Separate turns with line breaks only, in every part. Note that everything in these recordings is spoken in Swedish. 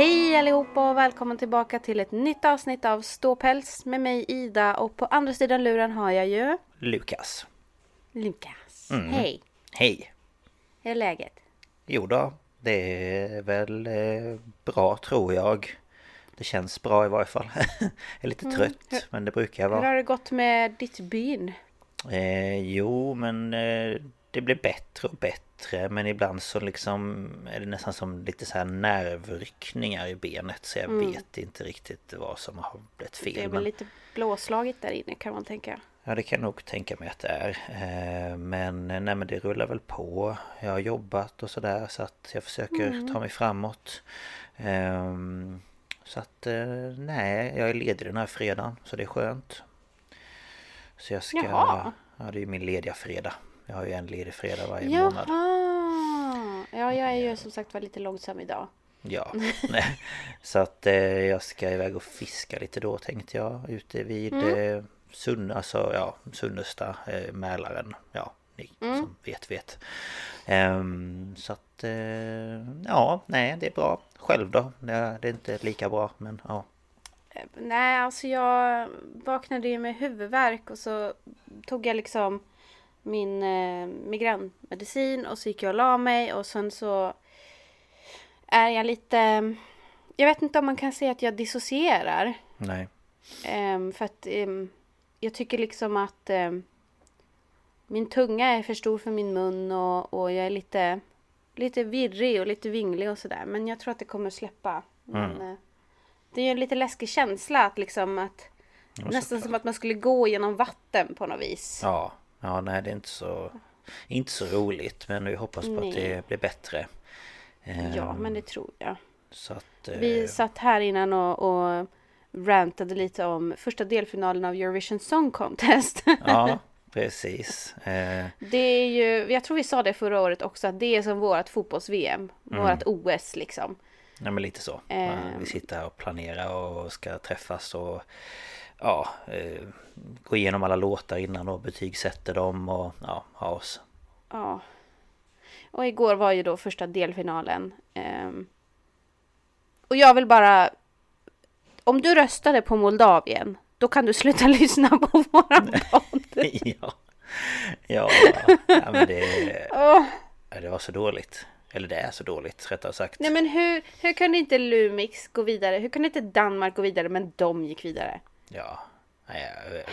Hej allihopa och välkommen tillbaka till ett nytt avsnitt av Ståpäls med mig Ida och på andra sidan luren har jag ju
Lukas.
Lukas.
Mm.
Hej!
Hej!
Hur är läget?
Jo då, det är väl eh, bra tror jag. Det känns bra i varje fall. jag är lite trött, men det brukar jag
Hur har
vara.
det gått med ditt byn?
Eh, jo, men eh, det blir bättre och bättre. Men ibland så liksom är det nästan som lite så här nervryckningar i benet. Så jag vet inte riktigt vad som har blivit fel.
Det är väl
men-
lite blåslaget där inne kan man tänka.
Ja det kan jag nog tänka mig att det är Eh, Men nej men det rullar väl på Jag har jobbat och sådär så att jag försöker ta mig framåt Ehm, Så att eh, nej jag är ledig den här fredagen så det är skönt Så jag ska
Jaha.
Ja det är min lediga fredag Jag har ju en ledig fredag varje månad
Jaha! Ja, jag är ju som sagt var lite långsam idag.
Ja. Så att eh, jag ska iväg och fiska lite då tänkte jag Ute vid mm. Sunne, alltså ja Sunnesta, eh, Mälaren Ja, ni som vet vet Ehm, Så att eh, Ja, nej det är bra Själv då? Det är, det är inte lika bra men ja
Eh, Nej, alltså jag vaknade ju med huvudvärk och så tog jag liksom min eh, migränmedicin och så gick jag och la mig och sen så är jag lite... Jag vet inte om man kan säga att jag dissocierar.
Nej
Ehm, för att ehm, jag tycker liksom att ehm, min tunga är för stor för min mun och, och jag är lite, lite virrig och lite vinglig och sådär. Men jag tror att det kommer släppa. Men, eh, det är ju en lite läskig känsla att liksom att nästan som att man skulle gå genom vatten på något vis.
Ja, ja nej det är inte så Inte så roligt men vi hoppas på att
Nej.
det blir bättre Ehm,
Ja, men det tror jag.
Så att eh,
Vi satt här innan och, och rantade lite om första delfinalen av Eurovision Song Contest.
Ja, precis eh,
Det är ju, jag tror vi sa det förra året också, att det är som vårt fotbolls-VM. Vårt OS liksom.
Nej men lite så.
Ehm.
Vi sitter här och planerar och ska träffas och ja, eh, gå igenom alla låtar innan och betygsätter dem och ja, ha oss.
Ja. Och igår var ju då första delfinalen. Ehm. och jag vill bara... Om du röstade på Moldavien, då kan du sluta lyssna på våran podd.
ja. ja, ja men det, det var så dåligt. Eller det är så dåligt rättare sagt.
Nej men hur, hur kunde inte Lumix gå vidare? Hur kunde inte Danmark gå vidare men de gick vidare?
Ja, nej, jag, jag,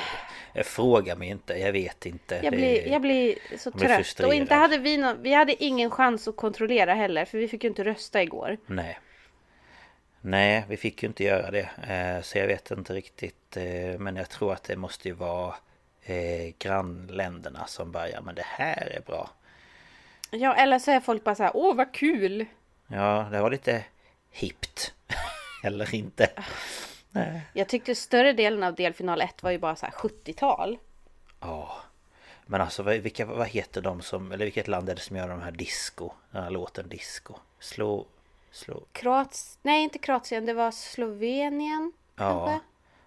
jag frågar mig inte, jag vet inte.
Jag blir, jag blir så
blir
trött.
frustrerad.
Och inte hade vi någon, vi hade ingen chans att kontrollera heller för vi fick ju inte rösta igår.
Nej. Nej, vi fick ju inte göra det. Eh, Så jag vet inte riktigt. eh, Men jag tror att det måste ju vara eh, grannländerna som bara, ja men det här är bra.
Ja eller så är folk bara så här, åh vad kul!
Ja, det var lite hippt. Eller inte. Nej.
Jag tyckte större delen av delfinal 1 var ju bara så här 70-tal.
Ja. Men alltså vilka, vad heter de som, eller vilket land är det som gör de här disco? Den här låten disco. Slå, slå.
Kroats... Nej, inte Kroatien. Det var Slovenien.
Ja.
Kanske?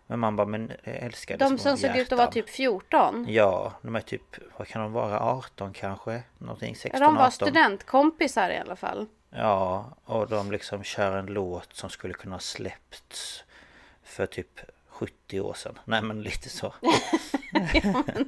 Men man bara, men älskar
De som såg ut att vara typ 14.
Ja, de är typ, vad kan de vara, 18 kanske? Någonting, 16,
Ja, de var
18.
studentkompisar i alla fall.
Ja, och de liksom kör en låt som skulle kunna släppts för typ 70 år sedan. Nej men lite så.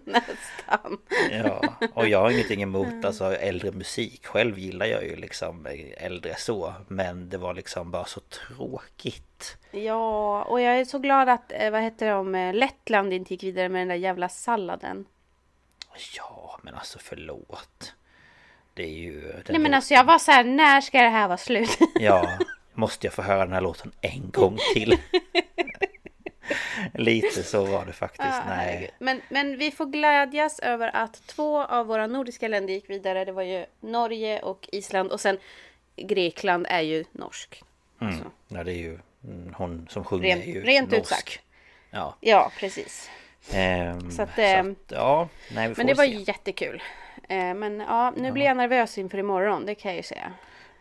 Nästan.
Ja, och jag har ingenting emot alltså äldre musik. Själv gillar jag ju liksom äldre så. Men det var liksom bara så tråkigt.
Ja, och jag är så glad att, eh, vad heter de, eh, Lettland inte gick vidare med den där jävla salladen.
Ja, men alltså förlåt. Det är ju...
Nej men alltså jag var så här, när ska det här vara slut?
Ja, måste jag få höra den här låten en gång till? Lite så var det faktiskt.
Ah,
Nej.
men, men vi får glädjas över att två av våra nordiska länder gick vidare. Det var ju Norge och Island och sen Grekland är ju norsk.
Mm.
Så.
Ja, det är ju mm, hon som sjunger
Rent-
är ju
rent
norsk.
utsagt.
Ja.
Ja, precis.
Ehm,
Så att, ehm,
ja, nej
Men det var
se.
ju jättekul. Eh, Men ja, nu blir jag nervös inför imorgon, det kan jag ju säga.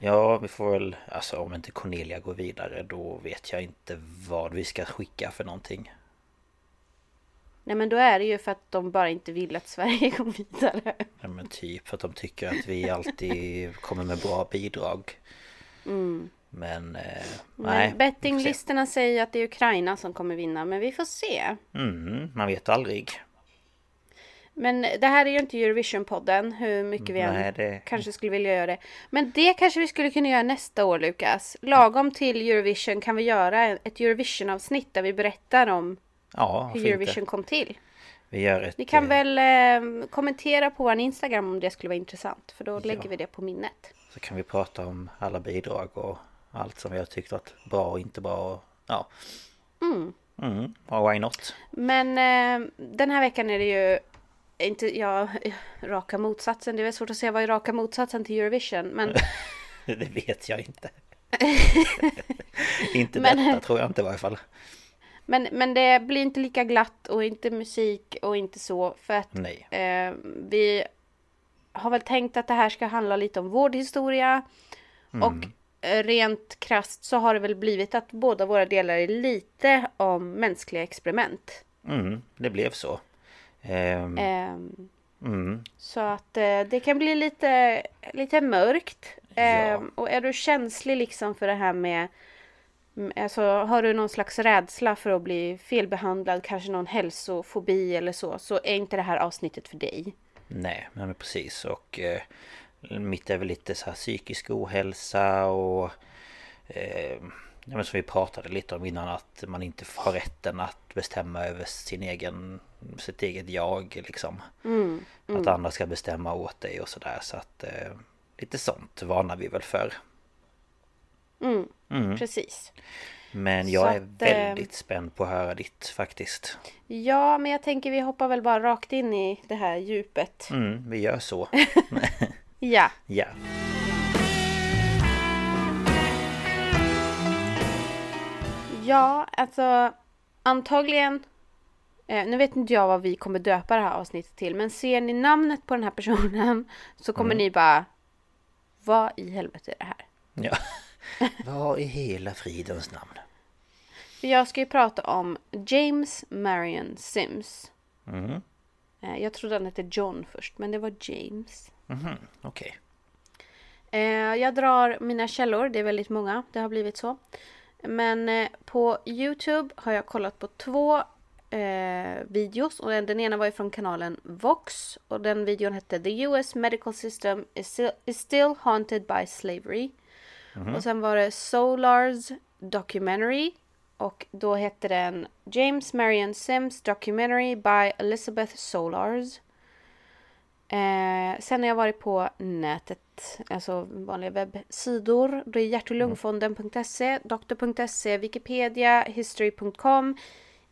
Ja, vi får väl, alltså om inte Cornelia går vidare då vet jag inte vad vi ska skicka för någonting.
Nej men då är det ju för att de bara inte vill att Sverige går vidare.
Ja, men typ för att de tycker att vi alltid kommer med bra bidrag. Men, eh, nej.
Bettinglistorna säger att det är Ukraina som kommer vinna, men vi får se.
Mm, man vet aldrig.
Men det här är ju inte Eurovision-podden, hur mycket vi
Nej,
än
det-
kanske skulle vilja göra det. Men det kanske vi skulle kunna göra nästa år, Lukas. Lagom till Eurovision kan vi göra ett Eurovision-avsnitt där vi berättar om
Ja,
hur Eurovision
inte?
kom till.
Vi gör ett...
Ni kan
eh,
väl eh, kommentera på vår Instagram om det skulle vara intressant, för då lägger vi det på minnet.
Så kan vi prata om alla bidrag och allt som vi har tyckt varit bra och inte bra och ja. Mm. Mm, why not?
Men eh, den här veckan är det ju inte, ja, raka motsatsen. Det är svårt att säga vad är raka motsatsen till Eurovision. Men
Det vet jag inte. inte
Men-
detta tror jag inte i varje fall.
Men, men det blir inte lika glatt och inte musik och inte så. För att eh, vi har väl tänkt att det här ska handla lite om vårdhistoria. Och eh, rent krasst så har det väl blivit att båda våra delar är lite om mänskliga experiment.
Mm, det blev så. Ehm,
Ehm,
mm,
så att eh, det kan bli lite, lite mörkt.
Ja.
Ehm, och är du känslig liksom för det här med mm, Alltså har du någon slags rädsla för att bli felbehandlad, kanske någon hälsofobi eller så, så är inte det här avsnittet för dig.
nej, men precis. Och eh, mitt är väl lite så här psykisk ohälsa och eh, ja, men som vi pratade lite om innan att man inte har rätten att bestämma över sin egen, sitt eget jag liksom. Att andra ska bestämma åt dig och sådär så att eh, lite sånt varnar vi väl för.
Mm, Precis.
Men jag
Så
är
att, eh,
väldigt spänd på att höra ditt faktiskt.
Ja, men jag tänker vi hoppar väl bara rakt in i det här djupet.
Mm, vi gör så.
Ja.
ja.
Ja, alltså antagligen. Eh, nu vet inte jag vad vi kommer döpa det här avsnittet till, men ser ni namnet på den här personen så kommer ni bara. Vad i helvete är det här?
ja. Vad i hela fridens namn?
Jag ska ju prata om James Marion Sims.
Mm.
Eh, jag trodde han hette John först, men det var James.
Mhm, Okej.
Eh, jag drar mina källor, det är väldigt många, det har blivit så. Men eh, på Youtube har jag kollat på två eh, videos och den, ena var ju från kanalen Vox och den videon hette The US Medical System is still, is still haunted by slavery. Och sen var det Solars Documentary och då hette den James Marion Sims Documentary by Elizabeth Solars. Eh, sen har jag varit på nätet, alltså vanliga webbsidor. Det är hjärt och lungfonden.se, doktor.se, Wikipedia, history.com,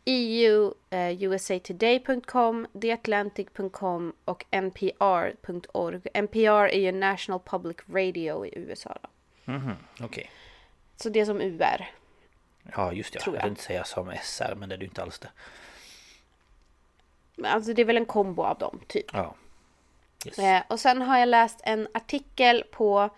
EU, eh, usatoday.com, theatlantic.com och npr.org. NPR är ju National Public Radio i USA. Då.
Mhm, Okej.
Så det är som UR.
Ja just det,
Tror
jag
jag.
vill inte säga som SR men det är ju inte alls det.
Alltså det är väl en kombo av dem, typ.
Ja. Yes.
Eh, och sen har jag läst en artikel på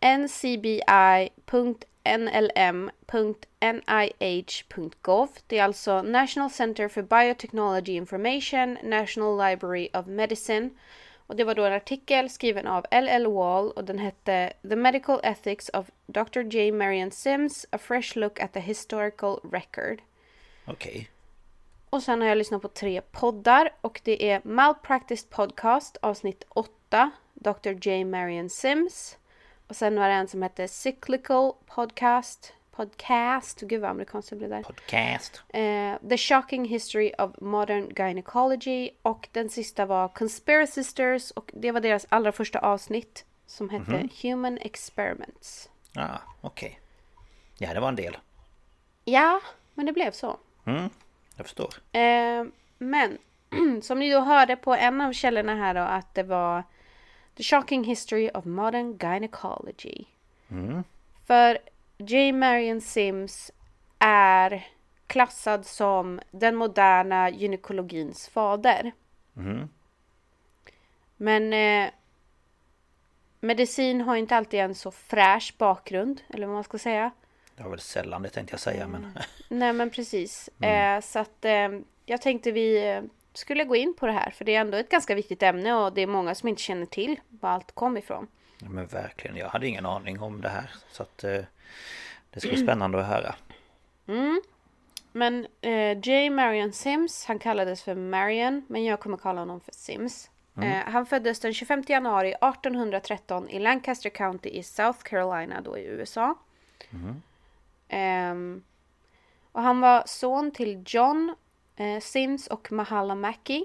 ncbi.nlm.nih.gov. Det är alltså National Center for Biotechnology Information, National Library of Medicine. Och det var då en artikel skriven av L.L. Wall och den hette The Medical Ethics of Dr. J. Marion Sims, A Fresh Look at the Historical Record.
Okej.
Och sen har jag lyssnat på tre poddar och det är Malpractice Podcast avsnitt 8 Dr. J. Marion Sims. Och sen var det en som hette Cyclical Podcast. Podcast, gud vad amerikanskt det blev där.
Podcast.
Eh, The Shocking History of Modern Gynecology och den sista var Conspiracy Sisters och det var deras allra första avsnitt som hette Human Experiments.
Ja, okej. Ja, det var en del.
Ja, men det blev så.
Mm, jag förstår.
Eh, men som ni då hörde på en av källorna här då att det var The Shocking History of Modern Gynecology. För J. Marion Sims är klassad som den moderna gynekologins fader. Men eh, medicin har inte alltid en så fräsch bakgrund, eller vad man ska säga.
Det var väl sällan det tänkte jag säga men...
Nej men precis. Eh, så att eh, jag tänkte vi eh, skulle gå in på det här. För det är ändå ett ganska viktigt ämne och det är många som inte känner till var allt kom ifrån.
Men verkligen, jag hade ingen aning om det här. Så att eh, det ska bli spännande att höra.
Men eh, J. Marion Sims, han kallades för Marion, men jag kommer kalla honom för Sims. Eh, han föddes den 25 januari 1813 i Lancaster County i South Carolina då i USA. Ehm, och han var son till John eh, Sims och Mahala Mackey.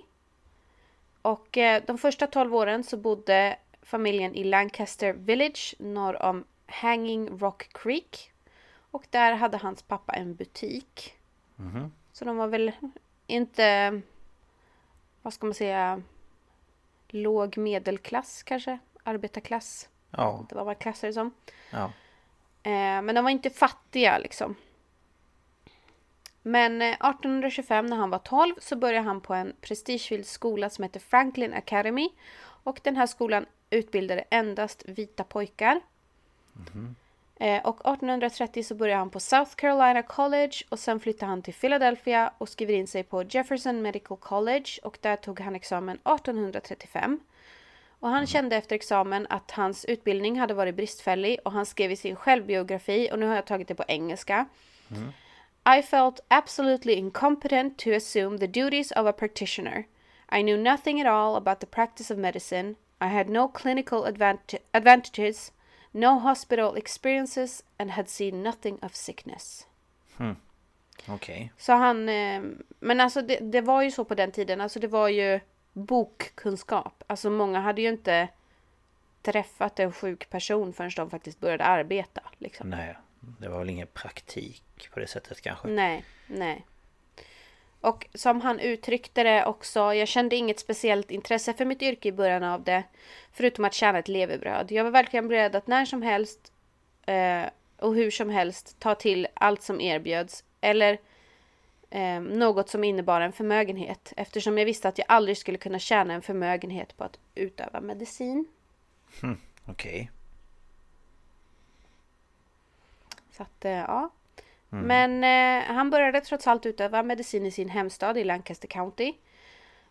Och eh, de första 12 åren så bodde familjen i Lancaster Village norr om Hanging Rock Creek. Och där hade hans pappa en butik. Så de var väl inte, vad ska man säga, låg medelklass kanske? Arbetarklass?
Ja,
Det var vad man klassar det som.
ja.
Eh, men de var inte fattiga liksom. Men eh, 1825 när han var 12 så började han på en prestigefylld skola som heter Franklin Academy. Och den här skolan utbildade endast vita pojkar. Eh, och 1830 så började han på South Carolina College och sen flyttade han till Philadelphia och skriver in sig på Jefferson Medical College och där tog han examen 1835. Och han kände efter examen att hans utbildning hade varit bristfällig och han skrev i sin självbiografi, och nu har jag tagit det på engelska. I felt absolutely incompetent to assume the duties of a practitioner. I knew nothing at all about the practice of medicine. I had no clinical advant- advantages, no hospital experiences, and had seen nothing of sickness.
Okej.
Så han, eh, men alltså det, det var ju så på den tiden, alltså det var ju bokkunskap. Alltså många hade ju inte träffat en sjuk person förrän de faktiskt började arbeta. Liksom.
Nej, det var väl ingen praktik på det sättet kanske.
Nej, nej. Och som han uttryckte det också, jag kände inget speciellt intresse för mitt yrke i början av det. Förutom att tjäna ett levebröd. Jag var verkligen beredd att när som helst eh, och hur som helst ta till allt som erbjöds. Eller eh, något som innebar en förmögenhet. Eftersom jag visste att jag aldrig skulle kunna tjäna en förmögenhet på att utöva medicin.
Okej.
Så att, eh, ja. Men eh, han började trots allt utöva medicin i sin hemstad i Lancaster County.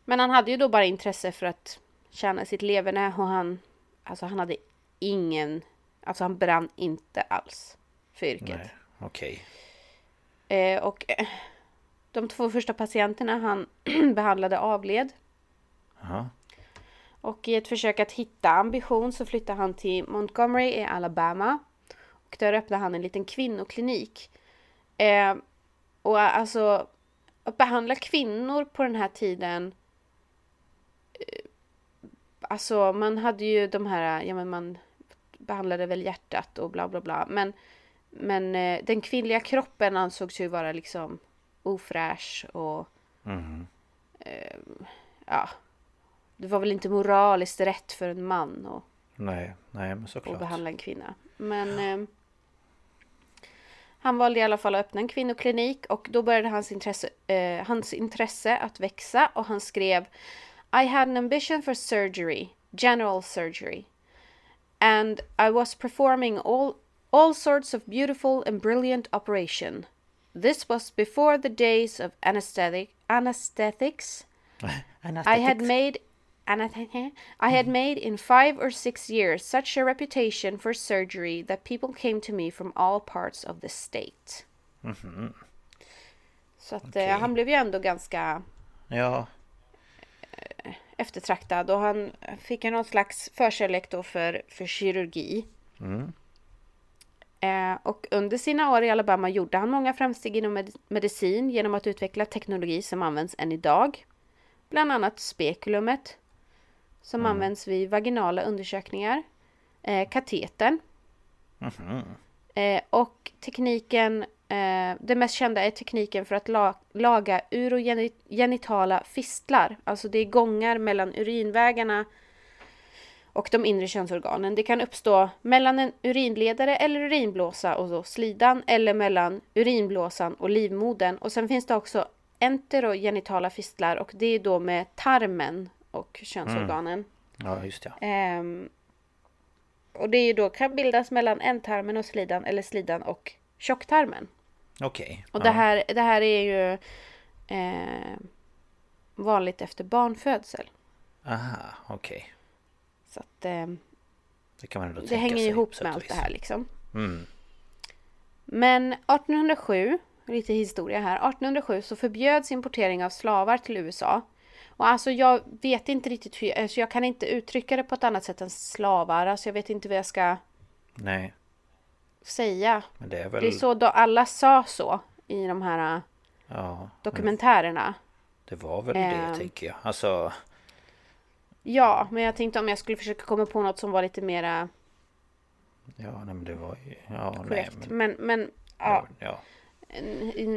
Men han hade ju då bara intresse för att tjäna sitt leverne och han, alltså han hade ingen, alltså han brann inte alls för yrket.
Okej.
Eh, och eh, de två första patienterna han behandlade avled.
Jaha.
Och i ett försök att hitta ambition så flyttade han till Montgomery i Alabama. Och där öppnade han en liten kvinnoklinik. Eh, och alltså att behandla kvinnor på den här tiden. Eh, alltså man hade ju de här, ja men man behandlade väl hjärtat och bla bla bla. Men, men eh, den kvinnliga kroppen ansågs ju vara liksom ofräsch och eh, ja. Det var väl inte moraliskt rätt för en man att
Nej, nej men
och
såklart.
behandla en kvinna. Men... Eh, Han valde i alla fall att öppna en kvinnoklinik och då började hans intresse, eh, hans intresse att växa och han skrev I had an ambition for surgery, general surgery. And I was performing all, all sorts of beautiful and brilliant operation. This was before the days of anesthetic, anesthetics. I had made I had made in five or six years such a reputation for surgery that people came to me from all parts of the state. Så att
Okej.
eh, han blev ju ändå ganska
Ja,
eftertraktad och han fick ju någon slags förkärlek då för, för kirurgi. Eh, och under sina år i Alabama gjorde han många framsteg inom med- medicin genom att utveckla teknologi som används än idag. Bland annat spekulumet som används vid vaginala undersökningar, eh, katetern eh, och tekniken, eh, det mest kända är tekniken för att la- laga urogenitala fistlar, alltså det är gångar mellan urinvägarna och de inre könsorganen. Det kan uppstå mellan en urinledare eller urinblåsa och då slidan eller mellan urinblåsan och livmodern. Och sen finns det också enterogenitala fistlar och det är då med tarmen och könsorganen.
ja just det.
Ehm, och det är då kan bildas mellan ändtarmen och slidan eller slidan och tjocktarmen.
Okej.
Och
ja.
det, här, det här är ju eh, vanligt efter barnfödsel.
Aha, okej.
Så att eh,
Det kan man ändå
det hänger
sig
ihop med allt det här liksom.
Mm.
Men 1807, lite historia här, 1807 så förbjöds importering av slavar till USA. Och alltså jag vet inte riktigt hur, alltså jag kan inte uttrycka det på ett annat sätt än slavar. Alltså jag vet inte vad jag ska
Nej,
säga.
men det är väl...
Det är så då alla sa så i de här äh,
Ja,
dokumentärerna.
det var väl det tänker jag. Alltså,
Ja, men jag tänkte om jag skulle försöka komma på något som var lite mera
ja, nej, men det var ju... Ja, nej,
korrekt.
men...
Men, men ja,
Ja.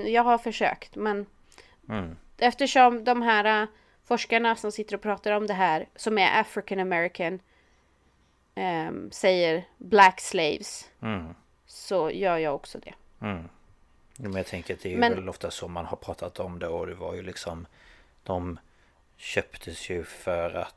jag har försökt. Men
Mm.
eftersom de här äh, forskarna som sitter och pratar om det här, som är African American, ehm, säger black slaves,
Mm.
så gör jag också det.
Mm. Men jag tänker att det är
Men-
väl ofta så man har pratat om det och det var ju liksom De köptes ju för att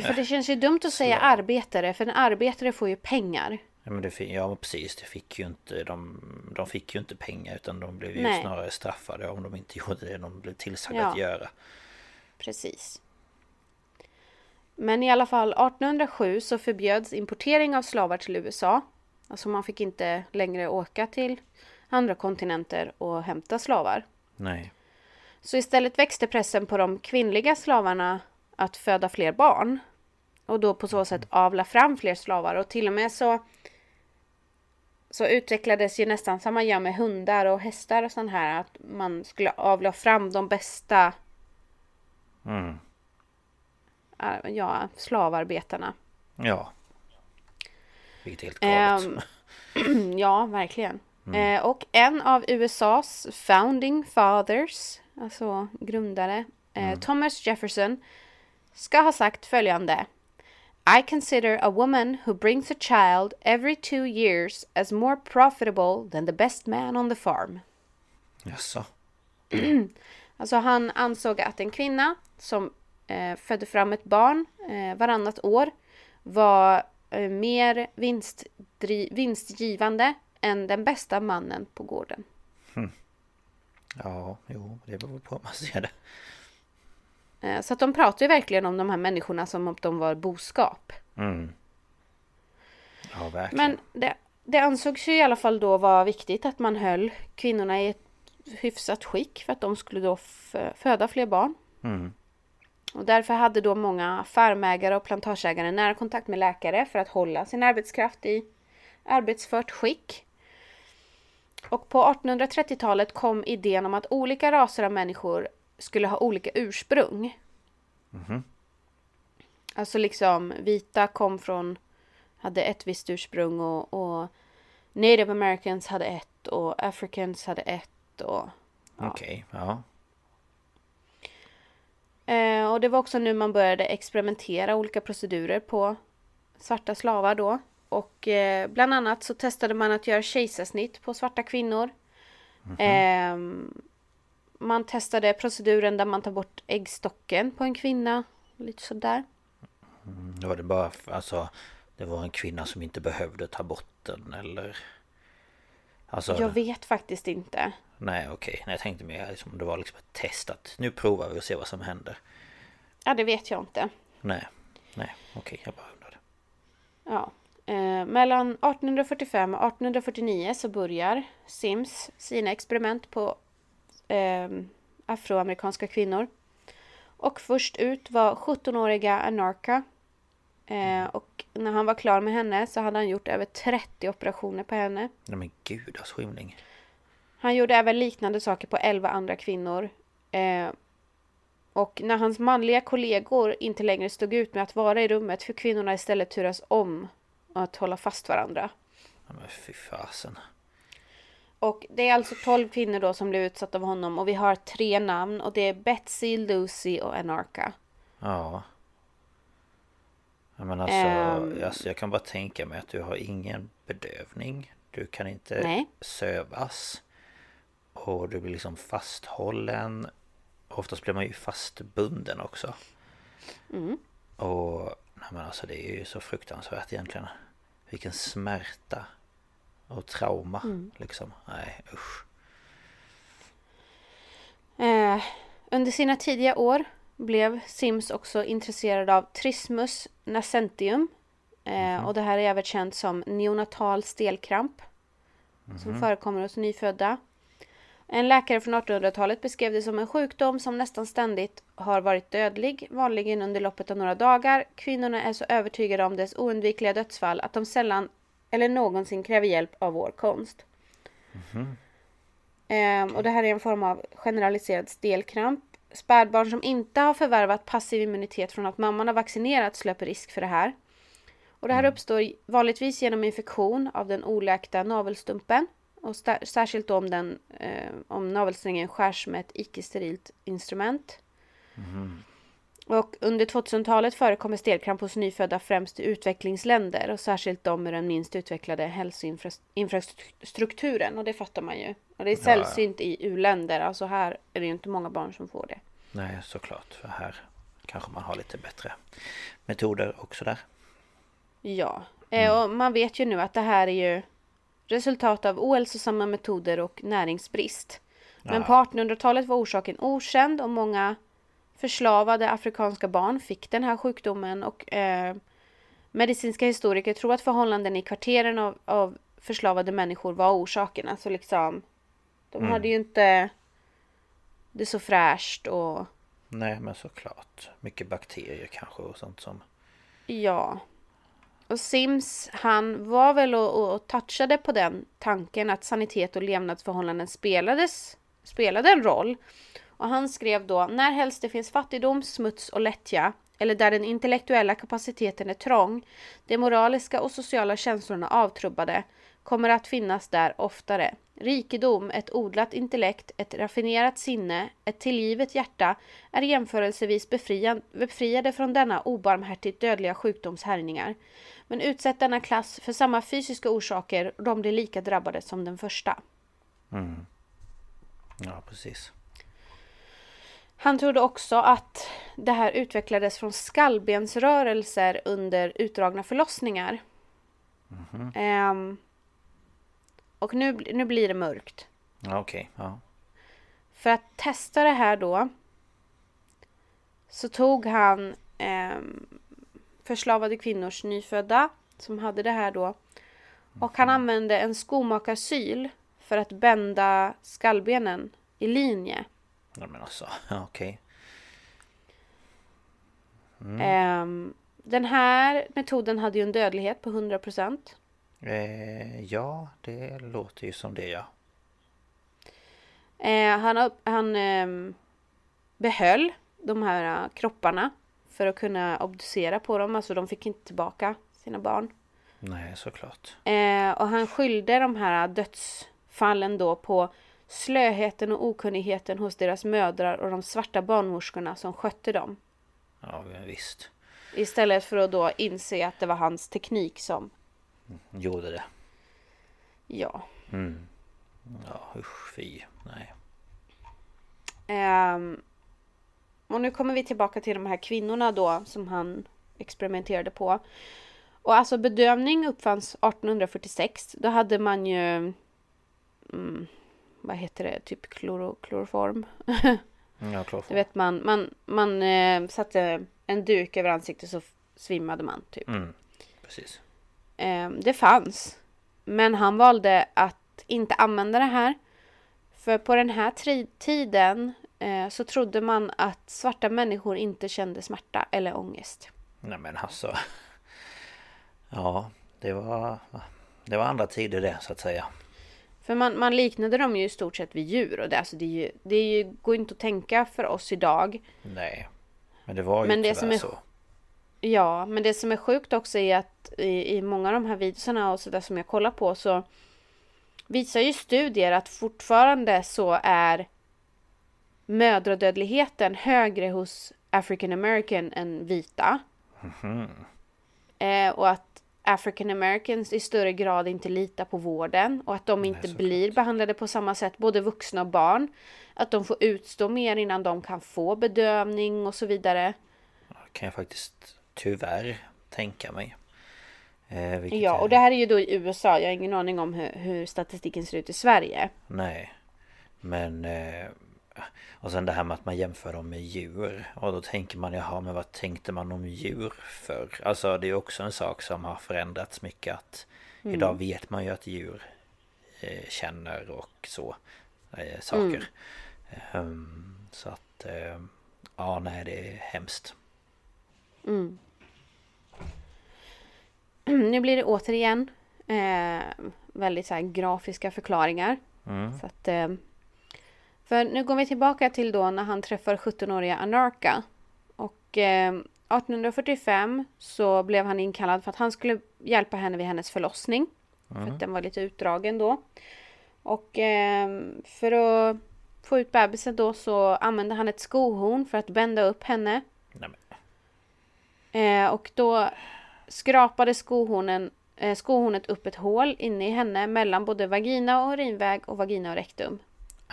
För det känns ju dumt att säga
slav.
arbetare, för en arbetare får ju pengar.
Ja men det, ja precis, det fick ju inte de, de fick ju inte pengar utan de blev ju
Nej.
snarare straffade om de inte gjorde det de blev tillsagda
Ja.
att göra.
Precis. Men i alla fall 1807 så förbjöds importering av slavar till USA. Alltså man fick inte längre åka till andra kontinenter och hämta slavar.
Nej.
Så istället växte pressen på de kvinnliga slavarna att föda fler barn. Och då på så sätt avla fram fler slavar. Och till och med så, så utvecklades ju nästan som man gör med hundar och hästar och sånt här. Att man skulle avla fram de bästa
Mm.
äh, ja, slavarbetarna.
Ja. Vilket är helt galet.
Ehm, ja, verkligen. Eh, och en av USAs founding fathers, alltså grundare, eh, Thomas Jefferson, ska ha sagt följande. I consider a woman who brings a child every two years as more profitable than the best man on the farm.
Jaså?
Alltså han ansåg att en kvinna som eh, födde fram ett barn eh, varannat år var eh, mer vinstgivande än den bästa mannen på gården.
Ja, jo, det beror på hur man ser det.
Eh, så att de pratar ju verkligen om de här människorna som om de var boskap.
Mm. Ja, verkligen.
Men det, det ansågs ju i alla fall då vara viktigt att man höll kvinnorna i ett hyfsat skick för att de skulle då föda fler barn.
Mm.
Och därför hade då många farmägare och plantageägare nära kontakt med läkare för att hålla sin arbetskraft i arbetsfört skick. Och på 1830-talet kom idén om att olika raser av människor skulle ha olika ursprung. Alltså liksom vita kom från, hade ett visst ursprung och, och native americans hade ett och africans hade ett och
Okej, ja.
Eh, och det var också nu man började experimentera olika procedurer på svarta slavar då. och eh, bland annat så testade man att göra kejsarsnitt på svarta kvinnor. Eh, man testade proceduren där man tar bort äggstocken på en kvinna. Lite sådär.
Det var det bara, alltså Det var en kvinna som inte behövde ta bort den eller Alltså
Jag vet faktiskt inte.
Nej okej, nej jag tänkte mer liksom, det var liksom ett test att Nu provar vi och ser vad som händer
Ja, det vet jag inte.
Nej, nej okej jag bara undrade
Ja. Eh, mellan 1845 och 1849 så börjar Sims sina experiment på eh, afroamerikanska kvinnor. Och först ut var 17-åriga Anarka. Eh, och när han var klar med henne så hade han gjort över 30 operationer på henne.
Nej men gudars skymning
Han gjorde även liknande saker på 11 andra kvinnor. Eh, och när hans manliga kollegor inte längre stod ut med att vara i rummet fick kvinnorna istället turas om att hålla fast varandra.
Ja men fy fasen
Och det är alltså 12 kvinnor då som blev utsatta av honom och vi har tre namn och det är Betsy, Lucy och Anarka.
Ja Ja, men alltså,
Ehm.
alltså jag kan bara tänka mig att du har ingen bedövning Du kan inte
Nej.
sövas Och du blir liksom fasthållen Oftast blir man ju fastbunden också
Mm.
Och nej men alltså det är ju så fruktansvärt egentligen Vilken smärta Och trauma
Mm.
liksom Nej usch
Eh, under sina tidiga år blev Sims också intresserad av Trismus nascentium. Eh, Och det här är även känt som neonatal stelkramp. Som förekommer hos nyfödda. En läkare från 1800-talet beskrev det som en sjukdom som nästan ständigt har varit dödlig, vanligen under loppet av några dagar. Kvinnorna är så övertygade om dess oundvikliga dödsfall att de sällan eller någonsin kräver hjälp av vår konst. Ehm, och det här är en form av generaliserad stelkramp. Spädbarn som inte har förvärvat passiv immunitet från att mamman har vaccinerats löper risk för det här. Och det här uppstår vanligtvis genom infektion av den oläkta navelstumpen. Och särskilt om, den, eh, om navelsträngen skärs med ett icke-sterilt instrument. Och under 2000-talet förekommer stelkramp hos nyfödda främst i utvecklingsländer och särskilt de med den minst utvecklade hälsoinfrastrukturen. Och det fattar man ju. Och det är
ja.
sällsynt i u-länder. Alltså här är det ju inte många barn som får det.
Nej såklart för här Kanske man har lite bättre Metoder också där
Ja, eh, och man vet ju nu att det här är ju resultat av ohälsosamma metoder och näringsbrist. Men
Ja.
på 1800-talet var orsaken okänd och många förslavade afrikanska barn fick den här sjukdomen och eh, medicinska historiker tror att förhållanden i kvarteren av, av förslavade människor var orsaken. Alltså liksom, de hade ju inte det så fräscht och
Nej men såklart Mycket bakterier kanske och sånt som
Ja. Och Sims, han var väl och, och touchade på den tanken att sanitet och levnadsförhållanden spelades, spelade en roll. Och han skrev då, när helst det finns fattigdom, smuts och lättja, eller där den intellektuella kapaciteten är trång, de moraliska och sociala känslorna avtrubbade, kommer att finnas där oftare. Rikedom, ett odlat intellekt, ett raffinerat sinne, ett tillgivet hjärta är jämförelsevis befriade från denna obarmhärtigt dödliga sjukdomshärjningar. Men utsätt denna klass för samma fysiska orsaker och de blir lika drabbade som den första. Mm.
Ja precis
han trodde också att det här utvecklades från skallbensrörelser under utdragna förlossningar. Ehm, och nu, nu blir det mörkt.
Okej ja
För att testa det här då så tog han ehm, förslavade kvinnors nyfödda som hade det här då och han använde en skomakarsyl för att bända skallbenen i linje.
Nej men alltså ja, okej
Ehm, den här metoden hade ju en dödlighet på 100%.
eh, Ja det låter ju som det ja
Eh, han han ehm, behöll de här eh, kropparna för att kunna obducera på dem. Alltså de fick inte tillbaka sina barn.
Nej såklart
Eh, och han skyllde de här dödsfallen då på slöheten och okunnigheten hos deras mödrar och de svarta barnmorskorna som skötte dem.
Ja visst
Istället för att då inse att det var hans teknik som
gjorde det.
Ja.
Mm. Ja usch fy. Nej.
Ehm, och nu kommer vi tillbaka till de här kvinnorna då som han experimenterade på. Och alltså bedövning uppfanns 1846. Då hade man ju... Mm, vad heter det? Typ kloro, kloroform.
Ja, klart.
Du vet man, man, man eh, satte en duk över ansiktet så svimmade man typ.
Mm. Precis.
Eh, det fanns. Men han valde att inte använda det här. För på den här tiden eh, så trodde man att svarta människor inte kände smärta eller ångest.
Nej men alltså. Ja, det var... Det var andra tider det så att säga.
För man, man liknade dem ju i stort sett vid djur och det, alltså det, är ju, det är ju, går inte att tänka för oss idag.
Nej. Men det var ju
Men det som är-
så.
Ja, men det som är sjukt också är att i, i många av de här videorna och sådär som jag kollar på så visar ju studier att fortfarande så är mödradödligheten högre hos African American än vita.
Mhm.
Eh, och att African Americans i större grad inte litar på vården och att de inte
såklart.
blir behandlade på samma sätt, både vuxna och barn. Att de får utstå mer innan de kan få bedövning och så vidare.
Det kan jag faktiskt tyvärr tänka mig. Eh,
Ja, och det här är ju då i USA. Jag har ingen aning om hur, hur statistiken ser ut i Sverige.
Nej. Men... Eh, och sen det här med att man jämför dem med djur. Och då tänker man, jaha men vad tänkte man om djur för? Alltså det är också en sak som har förändrats mycket att
Mm.
Idag vet man ju att djur eh, känner och så eh, saker. Ehm, så att... Eh, ja, nej det är hemskt.
Nu blir det återigen eh, väldigt så här grafiska förklaringar.
Mm.
Så att, eh, för nu går vi tillbaka till då när han träffar 17-åriga Anarka. Och eh, 1845 så blev han inkallad för att han skulle hjälpa henne vid hennes förlossning. För att den var lite utdragen då. Och eh, för att få ut bebisen då så använde han ett skohorn för att bända upp henne. Eh, och då skrapade skohornen, eh, skohornet upp ett hål inne i henne mellan både vagina och urinväg och vagina och rektum.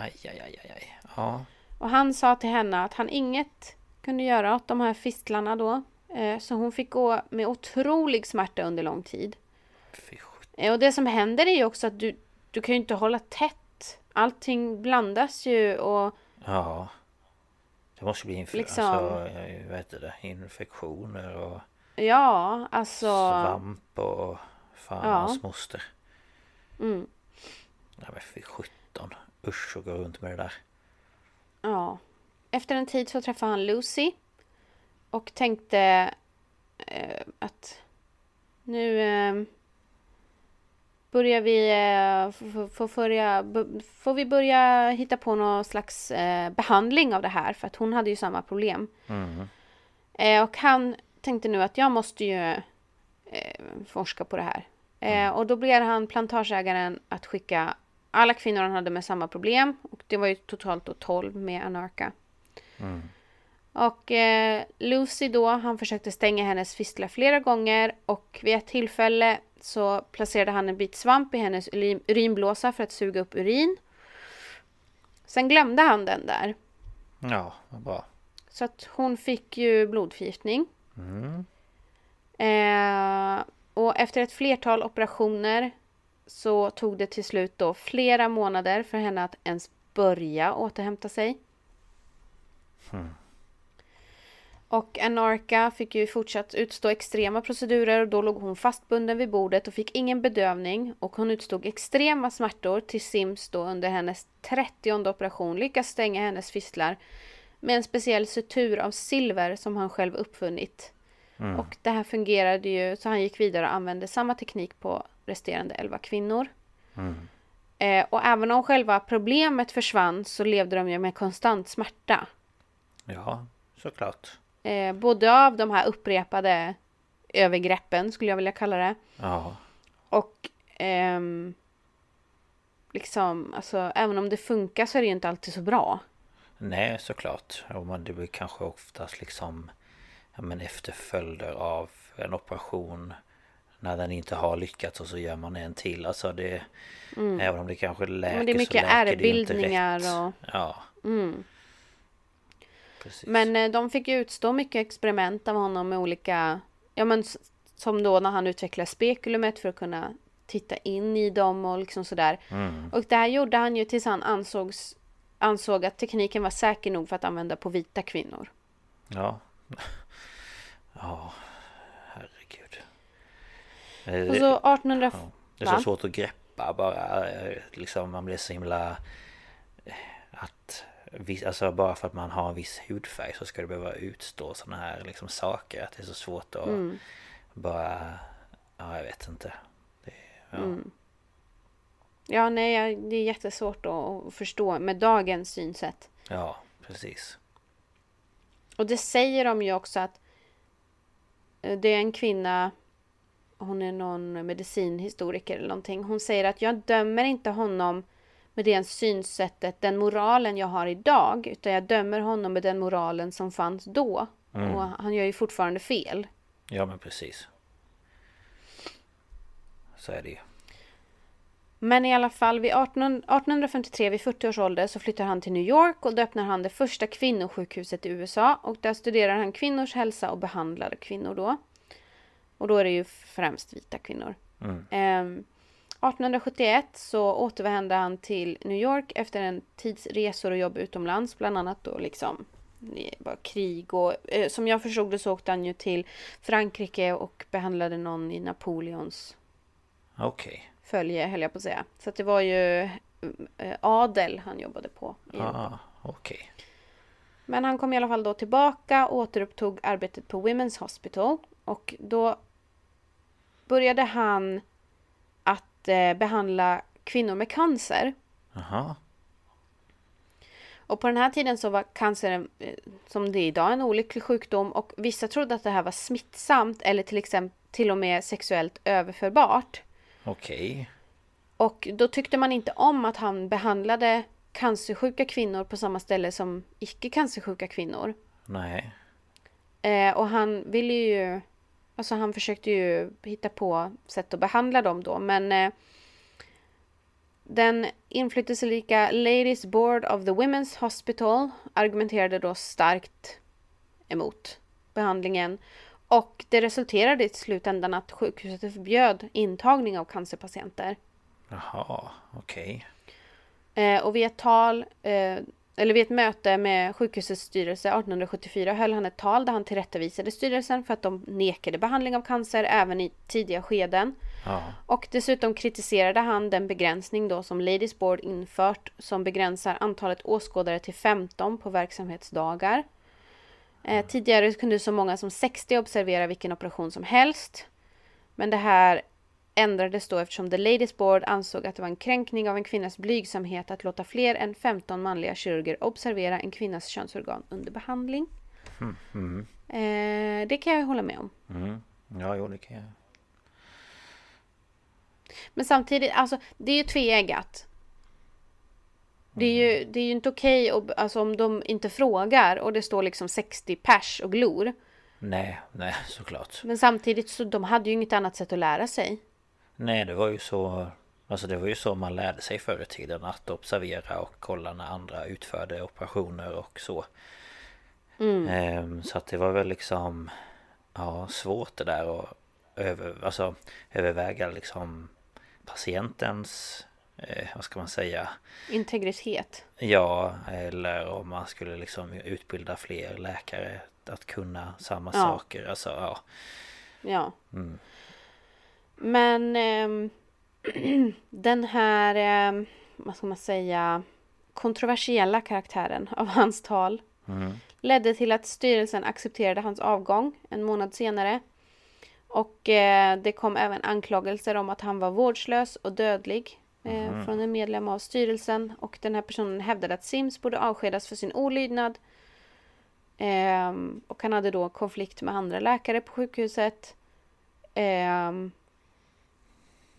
Aj, aj, aj, aj. Ja.
Och han sa till henne att han inget kunde göra åt de här fistlarna då. Eh, så hon fick gå med otrolig smärta under lång tid. Eh, och det som händer är ju också att du, du kan ju inte hålla tätt. Allting blandas ju och
Ja. Det måste bli inf-
Liksom-
alltså, eh, heter det? infektioner och
ja, alltså...
svamp och fan
Ja.
hans moster.
Mm,
Nej men fy sjutton. Usch att gå runt med det där.
ja. Efter en tid så träffade han Lucy. Och tänkte eh, att nu eh, börjar vi eh, f- f- få börja, b- får vi börja hitta på någon slags eh, behandling av det här för att hon hade ju samma problem.
Mm.
Eh, och han tänkte nu att jag måste ju eh, forska på det här. Eh, och då blev han plantageägaren att skicka alla kvinnor han hade med samma problem. Och det var ju totalt då 12 med Anarka. Och eh, Lucy då, han försökte stänga hennes fistlar flera gånger och vid ett tillfälle så placerade han en bit svamp i hennes urin- urinblåsa för att suga upp urin. Sen glömde han den där.
Ja, vad bra.
Så att hon fick ju blodförgiftning.
Mm.
Eh, och efter ett flertal operationer så tog det till slut då flera månader för henne att ens börja återhämta sig. Och Anarka fick ju fortsatt utstå extrema procedurer och då låg hon fastbunden vid bordet och fick ingen bedövning och hon utstod extrema smärtor till Sims då under hennes 30 operation lyckas stänga hennes fistlar med en speciell sutur av silver som han själv uppfunnit. Och det här fungerade ju så han gick vidare och använde samma teknik på resterande 11 kvinnor. Eh, och även om själva problemet försvann så levde de ju med konstant smärta.
Ja, såklart.
Eh, både av de här upprepade övergreppen skulle jag vilja kalla det.
Ja.
Och ehm, liksom, alltså även om det funkar så är det ju inte alltid så bra.
Nej, såklart. Ja, men det blir kanske oftast liksom ja, men efterföljder av en operation när den inte har lyckats och så gör man en till. Alltså det... Mm. Även om det kanske läker
Men det är mycket ärrbildningar och...
Ja.
Mm. Men eh, de fick utstå mycket experiment av honom med olika... Ja men som då när han utvecklade spekulumet för att kunna titta in i dem och liksom sådär. Mm. Och det här gjorde han ju tills han ansågs, ansåg att tekniken var säker nog för att använda på vita kvinnor.
Ja. Ja.
Och så 1800...
Ja. Det är så svårt att greppa bara. Liksom man blir så himla... Att... Alltså bara för att man har en viss hudfärg så ska det behöva utstå sådana här liksom saker. Att det är så svårt att mm. bara... Ja, jag vet inte. Det,
ja. Mm. ja, nej, det är jättesvårt att förstå med dagens synsätt.
Ja, precis.
Och det säger de ju också att eh, det är en kvinna hon är någon medicinhistoriker eller någonting. Hon säger att jag dömer inte honom med det synsättet, den moralen jag har idag. Utan jag dömer honom med den moralen som fanns då. Mm. Och han gör ju fortfarande fel.
Ja men precis. Så är det ju.
Men i alla fall vid 18, 1853 vid 40 års ålder så flyttar han till New York och då öppnar han det första kvinnosjukhuset i USA och där studerar han kvinnors hälsa och behandlar kvinnor då. Och då är det ju främst vita kvinnor. Mm. Eh, 1871 så återvände han till New York efter en tids resor och jobb utomlands. Bland annat då liksom krig och eh, som jag förstod det så åkte han ju till Frankrike och behandlade någon i Napoleons
okay.
följe höll jag på att säga. Så att det var ju eh, adel han jobbade på.
Ah, okay.
Men han kom i alla fall då tillbaka och återupptog arbetet på Women's Hospital. Och då började han att eh, behandla kvinnor med cancer.
Aha.
Och på den här tiden så var cancer, eh, som det är idag, en olycklig sjukdom och vissa trodde att det här var smittsamt eller till exempel till och med sexuellt överförbart.
Okej. Okay.
Och då tyckte man inte om att han behandlade cancersjuka kvinnor på samma ställe som icke cancersjuka kvinnor.
Nej.
Eh, och han ville ju Alltså han försökte ju hitta på sätt att behandla dem då men eh, den inflytelserika Ladies Board of the Women's Hospital argumenterade då starkt emot behandlingen och det resulterade i slutändan att sjukhuset förbjöd intagning av cancerpatienter.
Jaha, okej.
Okay. Eh, och vid ett tal eh, eller vid ett möte med sjukhusets styrelse 1874 höll han ett tal där han tillrättavisade styrelsen för att de nekade behandling av cancer även i tidiga skeden.
Ja.
Och dessutom kritiserade han den begränsning då som Ladies Board infört som begränsar antalet åskådare till 15 på verksamhetsdagar. Eh, tidigare kunde så många som 60 observera vilken operation som helst. Men det här ändrades då eftersom The Ladies Board ansåg att det var en kränkning av en kvinnas blygsamhet att låta fler än 15 manliga kirurger observera en kvinnas könsorgan under behandling.
Mm. Mm.
Eh, det kan jag hålla med om.
Mm. Ja, jo, det kan jag.
Men samtidigt, alltså det är ju tveeggat. Det är ju, det är ju inte okej okay, alltså, om de inte frågar och det står liksom 60 pers och glor.
Nej, nej såklart.
Men samtidigt så de hade ju inget annat sätt att lära sig.
Nej det var ju så Alltså det var ju så man lärde sig förr i tiden att observera och kolla när andra utförde operationer och så mm. ehm, Så att det var väl liksom Ja svårt det där att över, alltså, överväga liksom Patientens eh, Vad ska man säga
Integritet
Ja eller om man skulle liksom utbilda fler läkare Att kunna samma ja. saker alltså ja
Ja
mm.
Men eh, den här, eh, vad ska man säga, kontroversiella karaktären av hans tal
mm.
ledde till att styrelsen accepterade hans avgång en månad senare. Och eh, det kom även anklagelser om att han var vårdslös och dödlig mm. från en medlem av styrelsen. Och den här personen hävdade att Sims borde avskedas för sin olydnad. Eh, och han hade då konflikt med andra läkare på sjukhuset. Eh,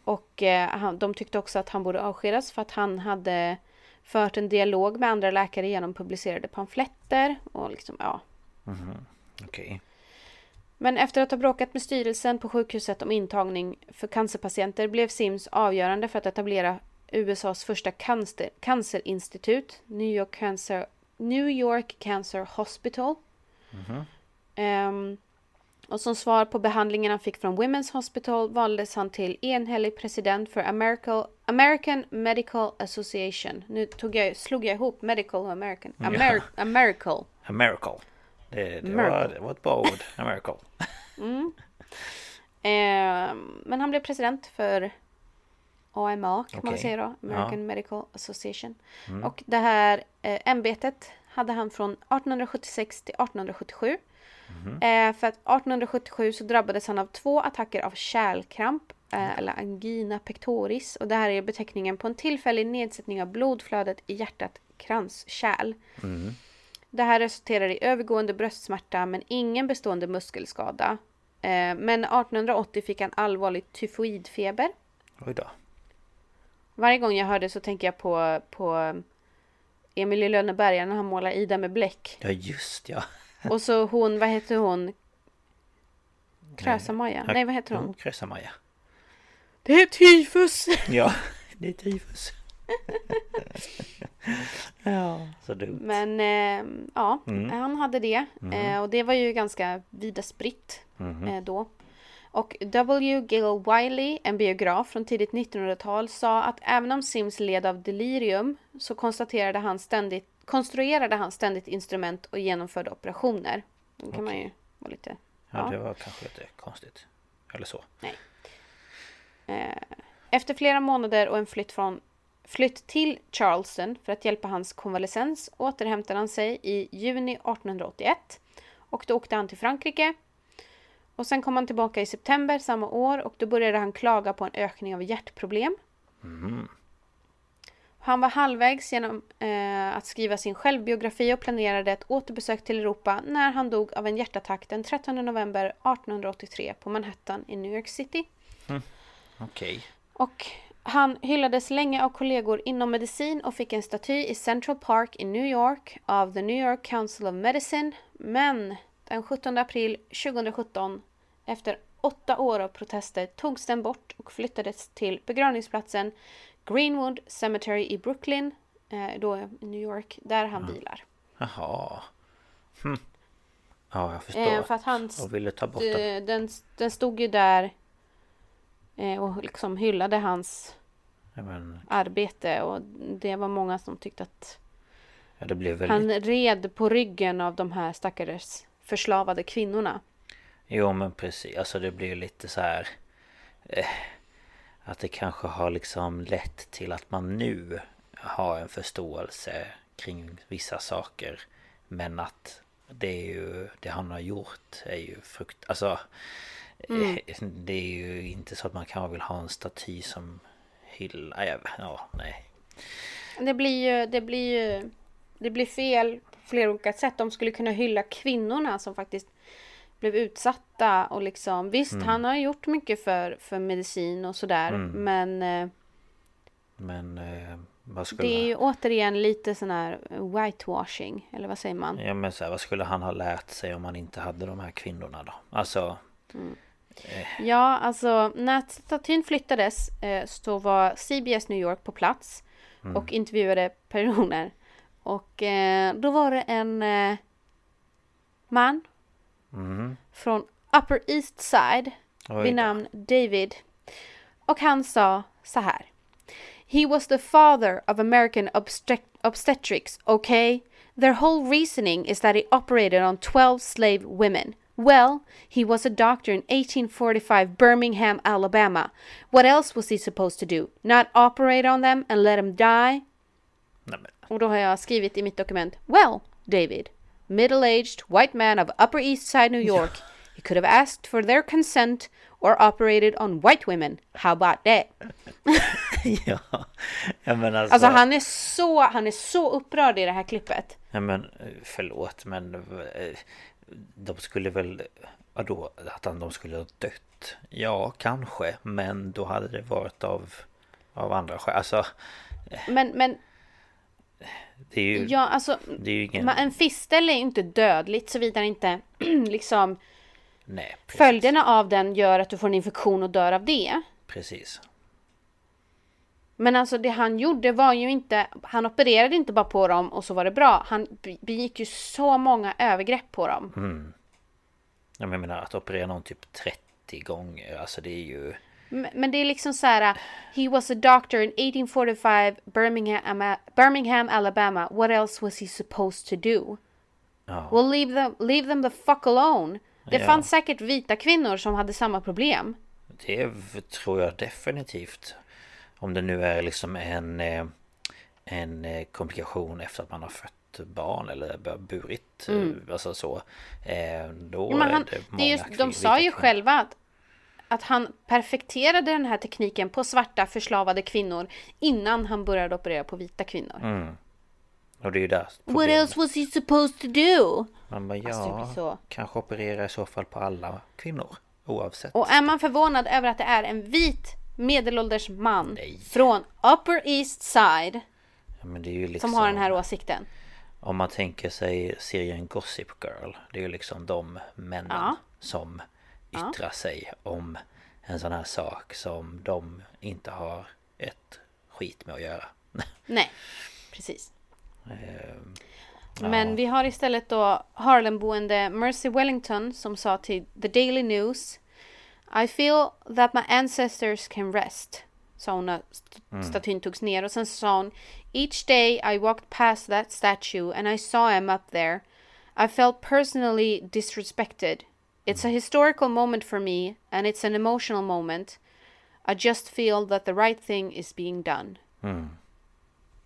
och eh, de tyckte också att han borde avskedas för att han hade fört en dialog med andra läkare genom publicerade pamfletter och liksom ja.
Mm, Okej. Okay.
Men efter att ha bråkat med styrelsen på sjukhuset om intagning för cancerpatienter blev Sims avgörande för att etablera USAs första cancer, cancerinstitut, New York Cancer, New York Cancer Hospital. Ehm, och som svar på behandlingen han fick från Women's Hospital valdes han till enhällig president för Americal, American Medical Association. Nu tog jag, slog jag ihop medical och American. Amer, Americal.
A miracle. Det, det. Var, det var ett bra ord. A miracle.
Ehm, men han blev president för AMA kan man
Okej.
säga då. American
Ja. Mm.
Medical Association. Och det här eh, ämbetet hade han från 1876 till 1877.
Mhm.
Eh, för att 1877 så drabbades han av två attacker av kärlkramp. Eh, eller angina pectoris. Och det här är beteckningen på en tillfällig nedsättning av blodflödet i hjärtat kranskärl.
Mm.
Det här resulterar i övergående bröstsmärta men ingen bestående muskelskada. Eh, men 1880 fick han allvarlig tyfoidfeber.
Oj då.
Varje gång jag hör det så tänker jag på, på Emil i Lönneberga när han målar Ida med bläck.
Ja just ja.
Och så hon, vad heter hon? Krösa-Maja? Nej, vad heter hon?
Krösa-Maja.
Det är tyfus!
Ja, det är tyfus. ja, så dumt.
Men eh, ja,
Mm.
han hade det. Eh, och det var ju ganska vida spritt
Mhm.
eh, då. Och W. Gill Wiley, en biograf från tidigt 1900-tal, sa att även om Sims led av delirium så konstaterade han ständigt, konstruerade han ständigt instrument och genomförde operationer. Då kan man ju vara lite...
Ja,
ja.
det var kanske lite konstigt. Eller så.
Efter flera månader och en flytt, från, flytt till Charleston för att hjälpa hans konvalescens återhämtade han sig i juni 1881. Och då åkte han till Frankrike. Och sen kom han tillbaka i september samma år och då började han klaga på en ökning av hjärtproblem. Han var halvvägs genom eh, att skriva sin självbiografi och planerade ett återbesök till Europa när han dog av en hjärtattack den 13 november 1883 på Manhattan i New York City.
Okej.
Och han hyllades länge av kollegor inom medicin och fick en staty i Central Park i New York av The New York Council of Medicine. Men den 17 april 2017, efter åtta år av protester, togs den bort och flyttades till begravningsplatsen Greenwood Cemetery i Brooklyn, eh, då i New York, där han vilar.
Jaha. Hm. Ja, jag förstår.
Eh, för att han
Och ville ta bort den.
Eh, den, den stod ju där eh, och liksom hyllade hans
men,
arbete och det var många som tyckte att
ja, det blev väldigt...
han red på ryggen av de här stackars förslavade kvinnorna.
Jo men precis, alltså det blir lite så här eh, Att det kanske har liksom lett till att man nu har en förståelse kring vissa saker Men att det är ju, det han har gjort är ju frukt... Alltså
Mm.
eh, Det är ju inte så att man kanske vill ha en staty som hyllar... Ja, ja, nej
Det blir ju, det blir ju, det blir fel på flera olika sätt. De skulle kunna hylla kvinnorna som faktiskt blev utsatta och liksom visst
Mm.
han har gjort mycket för, för medicin och sådär men eh,
Men eh, vad skulle...
det är ju återigen lite sån här whitewashing eller vad säger man?
Ja men så här, vad skulle han ha lärt sig om han inte hade de här kvinnorna då? Alltså...
Ja, alltså när statyn flyttades eh, så var CBS New York på plats och intervjuade personer. Och eh, då var det en eh, man
mhm.
från Upper East Side vid namn David. Och han sa så här. He was the father of American obstet- obstetrics, okay? Their whole reasoning is that he operated on 12 slave women. Well, he was a doctor in 1845 Birmingham, Alabama. What else was he supposed to do? Not operate on them and let them die?
Nej,
Och då har jag skrivit i mitt dokument. Well, David, middle-aged white man of Upper East Side New York. He could have asked for their consent or operated on white women. How about that?
ja. ja men alltså...
Alltså han är så, han är så upprörd i det här klippet.
Ja men eh, förlåt men eh, De skulle väl Vadå? Att han- de skulle ha dött? Ja kanske men då hade det varit av Av andra skäl Alltså
Men, men
Det är ju
ja, alltså.
Det är ju ingen
En fistel är ju inte dödligt såvida inte liksom
Nej, precis.
Följderna av den gör att du får en infektion och dör av det.
Precis.
Men alltså det han gjorde var ju inte, han opererade inte bara på dem och så var det bra. Han be- begick ju så många övergrepp på dem.
Mm. Jag menar att operera någon typ 30 gånger, alltså det är ju...
Men det är liksom så här. He was a doctor in 1845 Birmingham, Birmingham, Alabama. What else was he supposed to do?
Ja.
Well, leave them, leave them the fuck alone. Det
Ja.
fanns säkert vita kvinnor som hade samma problem.
Det tror jag definitivt. Om det nu är liksom en, eh, en eh, komplikation efter att man har fött barn eller burit, eh, alltså så. Då
Mm. Men han,
är det
det
många
är ju,
kvin-
de sa ju själva att, att han perfekterade den här tekniken på svarta förslavade kvinnor innan han började operera på vita kvinnor.
Mm. Och det är ju där
What else was he supposed to do?
Man bara,
Alltså, det
ja,
så.
kanske operera i så fall på alla kvinnor. Oavsett.
Och är man förvånad över att det är en vit medelålders man
Nej.
från Upper East Side
Ja, men det är ju liksom,
som har den här åsikten.
Om man tänker sig serien Gossip Girl. Det är ju liksom de männen
Ja.
som yttrar sig om en sån här sak som de inte har ett skit med att göra.
Nej, precis.
Ehm,
Men vi har istället då Harlemboende Mercy Wellington som sa till The Daily News I feel that my ancestors can rest. Sa hon när st- statyn togs ner och sen sa hon Each day I walked past that statue and I saw him up there. I felt personally disrespected. It's a historical moment for me and it's an emotional moment. I just feel that the right thing is being done.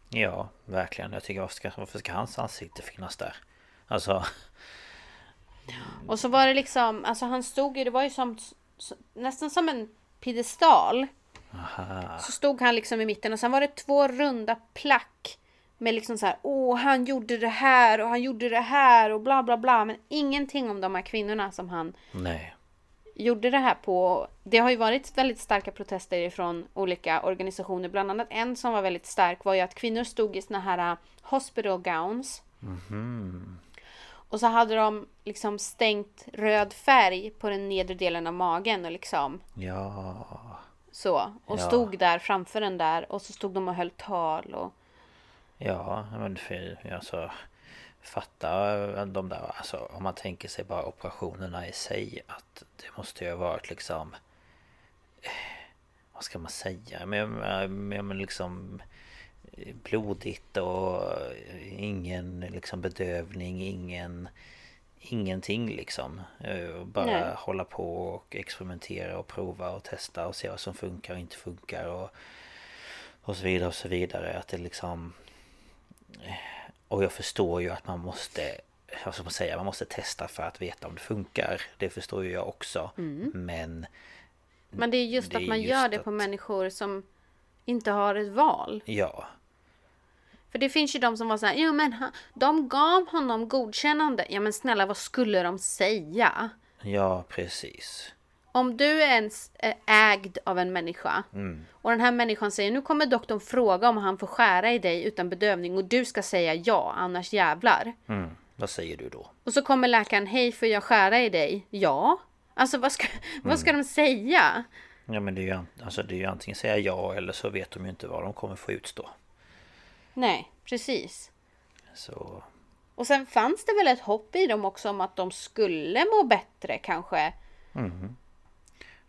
ja, verkligen. Jag tycker varför ska, varför ska hans ansikte finnas där? Alltså,
Och så var det liksom, alltså han stod ju, det var ju som, nästan som en piedestal. Så stod han liksom i mitten och sen var det två runda plack. Med liksom så här, åh han gjorde det här och han gjorde det här och bla bla bla. Men ingenting om de här kvinnorna som han
nej.
gjorde det här på. Det har ju varit väldigt starka protester ifrån olika organisationer. Bland annat en som var väldigt stark var ju att kvinnor stod i såna här uh, hospital gowns. Och så hade de liksom stängt röd färg på den nedre delen av magen och liksom
Ja,
så. Och
Ja.
stod där framför den där och så stod de och höll tal och
ja, men för, alltså Fatta de där, alltså om man tänker sig bara operationerna i sig att det måste ju ha varit liksom Vad ska man säga? Men, men, men liksom Blodigt och ingen liksom bedövning, ingen Ingenting liksom Eh, Bara
Nej.
hålla på och experimentera och prova och testa och se vad som funkar och inte funkar och Och så vidare och så vidare att det liksom och jag förstår ju att man måste Vad ska man säga? Man måste testa för att veta om det funkar Det förstår ju jag också Men
Men det är just
Det
att man
just
gör det
att-
på människor som inte har ett val.
Ja
För det finns ju de som var så här, jo men han, de gav honom godkännande. Ja men snälla vad skulle de säga?
Ja precis
Om du är ens är ägd av en människa
Mm.
och den här människan säger nu kommer doktorn fråga om han får skära i dig utan bedövning och du ska säga ja annars jävlar.
mm. Vad säger du då?
Och så kommer läkaren, hej får jag skära i dig? Ja. Alltså vad ska, vad ska de säga?
Ja men det är ju, alltså, det är ju antingen säga ja eller så vet de ju inte vad de kommer få utstå
Nej, precis.
Så
Och sen fanns det väl ett hopp i dem också om att de skulle må bättre kanske.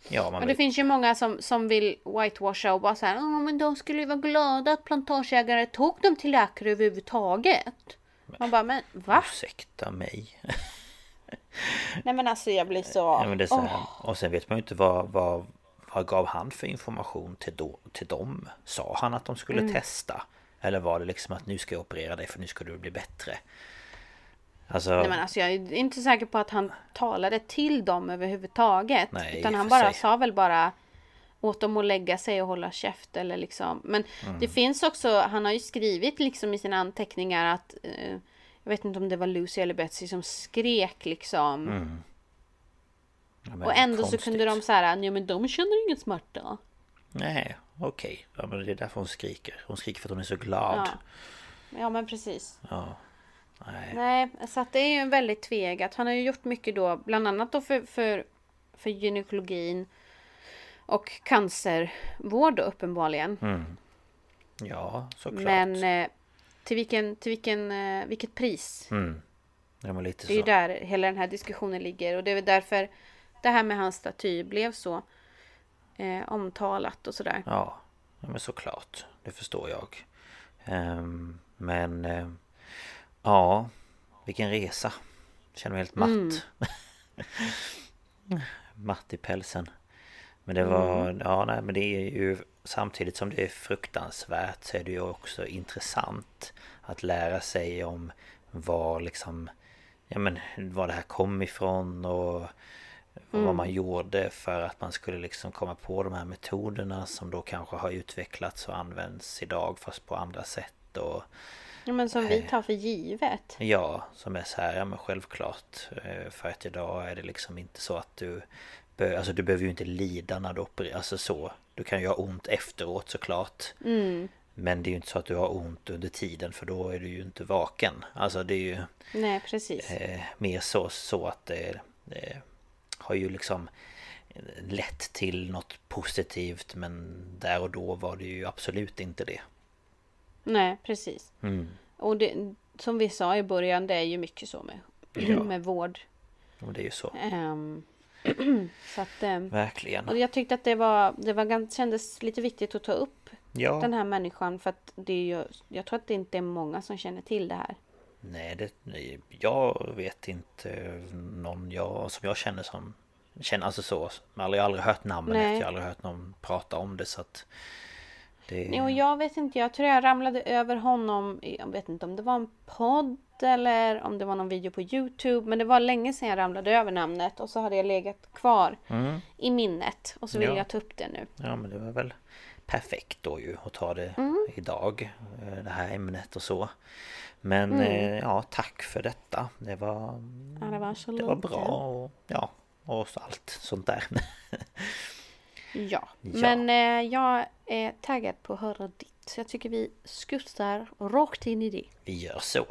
Ja man
Och det finns ju många som, som vill whitewasha och bara så här, "Ja, men de skulle ju vara glada att plantageägare tog dem till läkare överhuvudtaget. Man bara, men va?
ursäkta mig
Nej men alltså jag blir så...
Ja men det är så här.
Åh.
Och sen vet man ju inte vad, vad, vad gav han för information till, då, till dem? Sa han att de skulle
Mm.
testa? Eller var det liksom att nu ska jag operera dig för nu ska du bli bättre? Alltså,
Nej men alltså jag är inte säker på att han talade till dem överhuvudtaget.
Nej,
utan han bara
sig.
sa väl bara åt dem att lägga sig och hålla käft eller liksom. Men
Mm.
det finns också, han har ju skrivit liksom i sina anteckningar att eh, jag vet inte om det var Lucy eller Betsy som skrek liksom.
ja, men
Och ändå
konstigt.
så kunde de säga nej men de känner ingen smärta.
Nej, okej. Ja men det är därför hon skriker. Hon skriker för att hon är så glad.
Ja. Ja men precis.
Ja. Nej.
Nej, så att det är ju en väldigt tvegat. Han har ju gjort mycket då, bland annat då för, för, för gynekologin och cancervård då, uppenbarligen.
Mm. Ja, såklart.
Men eh, till vilken, till vilken, eh, vilket pris?
Mm. Det var lite
Det är ju
så.
där hela den här diskussionen ligger och det är väl därför det här med hans staty blev så eh, omtalat och sådär.
Ja, ja, men såklart. Det förstår jag. Ehm, men... ja, vilken resa. Känner mig helt matt.
Mm.
matt i pälsen. Men det var...
Mm.
Ja, nej, men det är ju... Samtidigt som det är fruktansvärt så är det ju också intressant att lära sig om var liksom... Ja men var det här kom ifrån och vad
Mm.
man gjorde för att man skulle liksom komma på de här metoderna som då kanske har utvecklats och används idag fast på andra sätt och
Ja, men som vi tar för givet.
ja, som är så här, ja men självklart eh, för att idag är det liksom inte så att du Alltså du behöver ju inte lida när du opererar, alltså så Du kan ju ha ont efteråt såklart
Mm.
Men det är ju inte så att du har ont under tiden för då är du ju inte vaken Alltså det är ju
Nej, precis.
eh, mer så, så att det, det har ju liksom lett till något positivt men där och då var det ju absolut inte det.
Nej, precis.
Mm.
Och det, som vi sa i början, det är ju mycket så med,
Ja.
med vård.
Och det är ju så.
Ehm, så att, ehm,
Verkligen.
och jag tyckte att det var, det var kändes lite viktigt att ta upp
Ja.
den här människan för att det är ju, jag tror att det inte är många som känner till det här.
Nej, det, jag vet inte någon jag, som jag känner som Känner alltså så. Jag har aldrig, aldrig hört namnet.
Nej.
Jag har aldrig hört någon prata om det så att det...
Och jag vet inte, jag tror jag ramlade över honom, jag vet inte om det var en podd eller om det var någon video på Youtube. Men det var länge sedan jag ramlade över namnet och så hade jag legat kvar
Mm.
i minnet. Och så vill
Ja.
jag ta upp det nu.
Ja men det var väl perfekt då ju att ta det
Mm.
idag eh, Det här ämnet och så Men
Mm.
eh, ja tack för detta Det var
Ja, det var
Det var bra och ja Och allt sånt där
Ja,
Ja.
men eh, jag är taggad på att höra ditt. Så jag tycker vi skuttar rakt in i det.
Vi gör så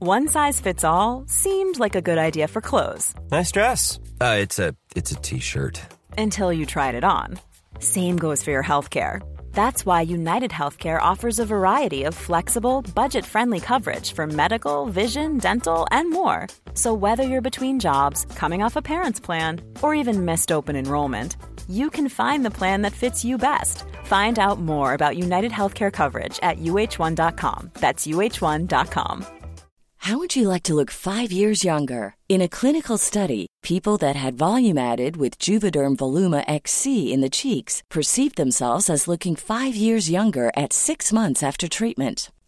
One size fits all seemed like a good idea for clothes
Nice dress. Uh, it's a it's a t-shirt.
until you tried it on. Same goes for your healthcare. That's why United Healthcare offers a variety of flexible, budget friendly coverage for medical, vision, dental, and more. So, whether you're between jobs, coming off a parent's plan, or even missed open enrollment, you can find the plan that fits you best. Find out more about United Healthcare coverage at uh1.com. That's uh1.com.
How would you like to look five years younger? In a clinical study, people that had volume added with Juvederm Voluma XC in the cheeks perceived themselves as looking five years younger at six months after treatment.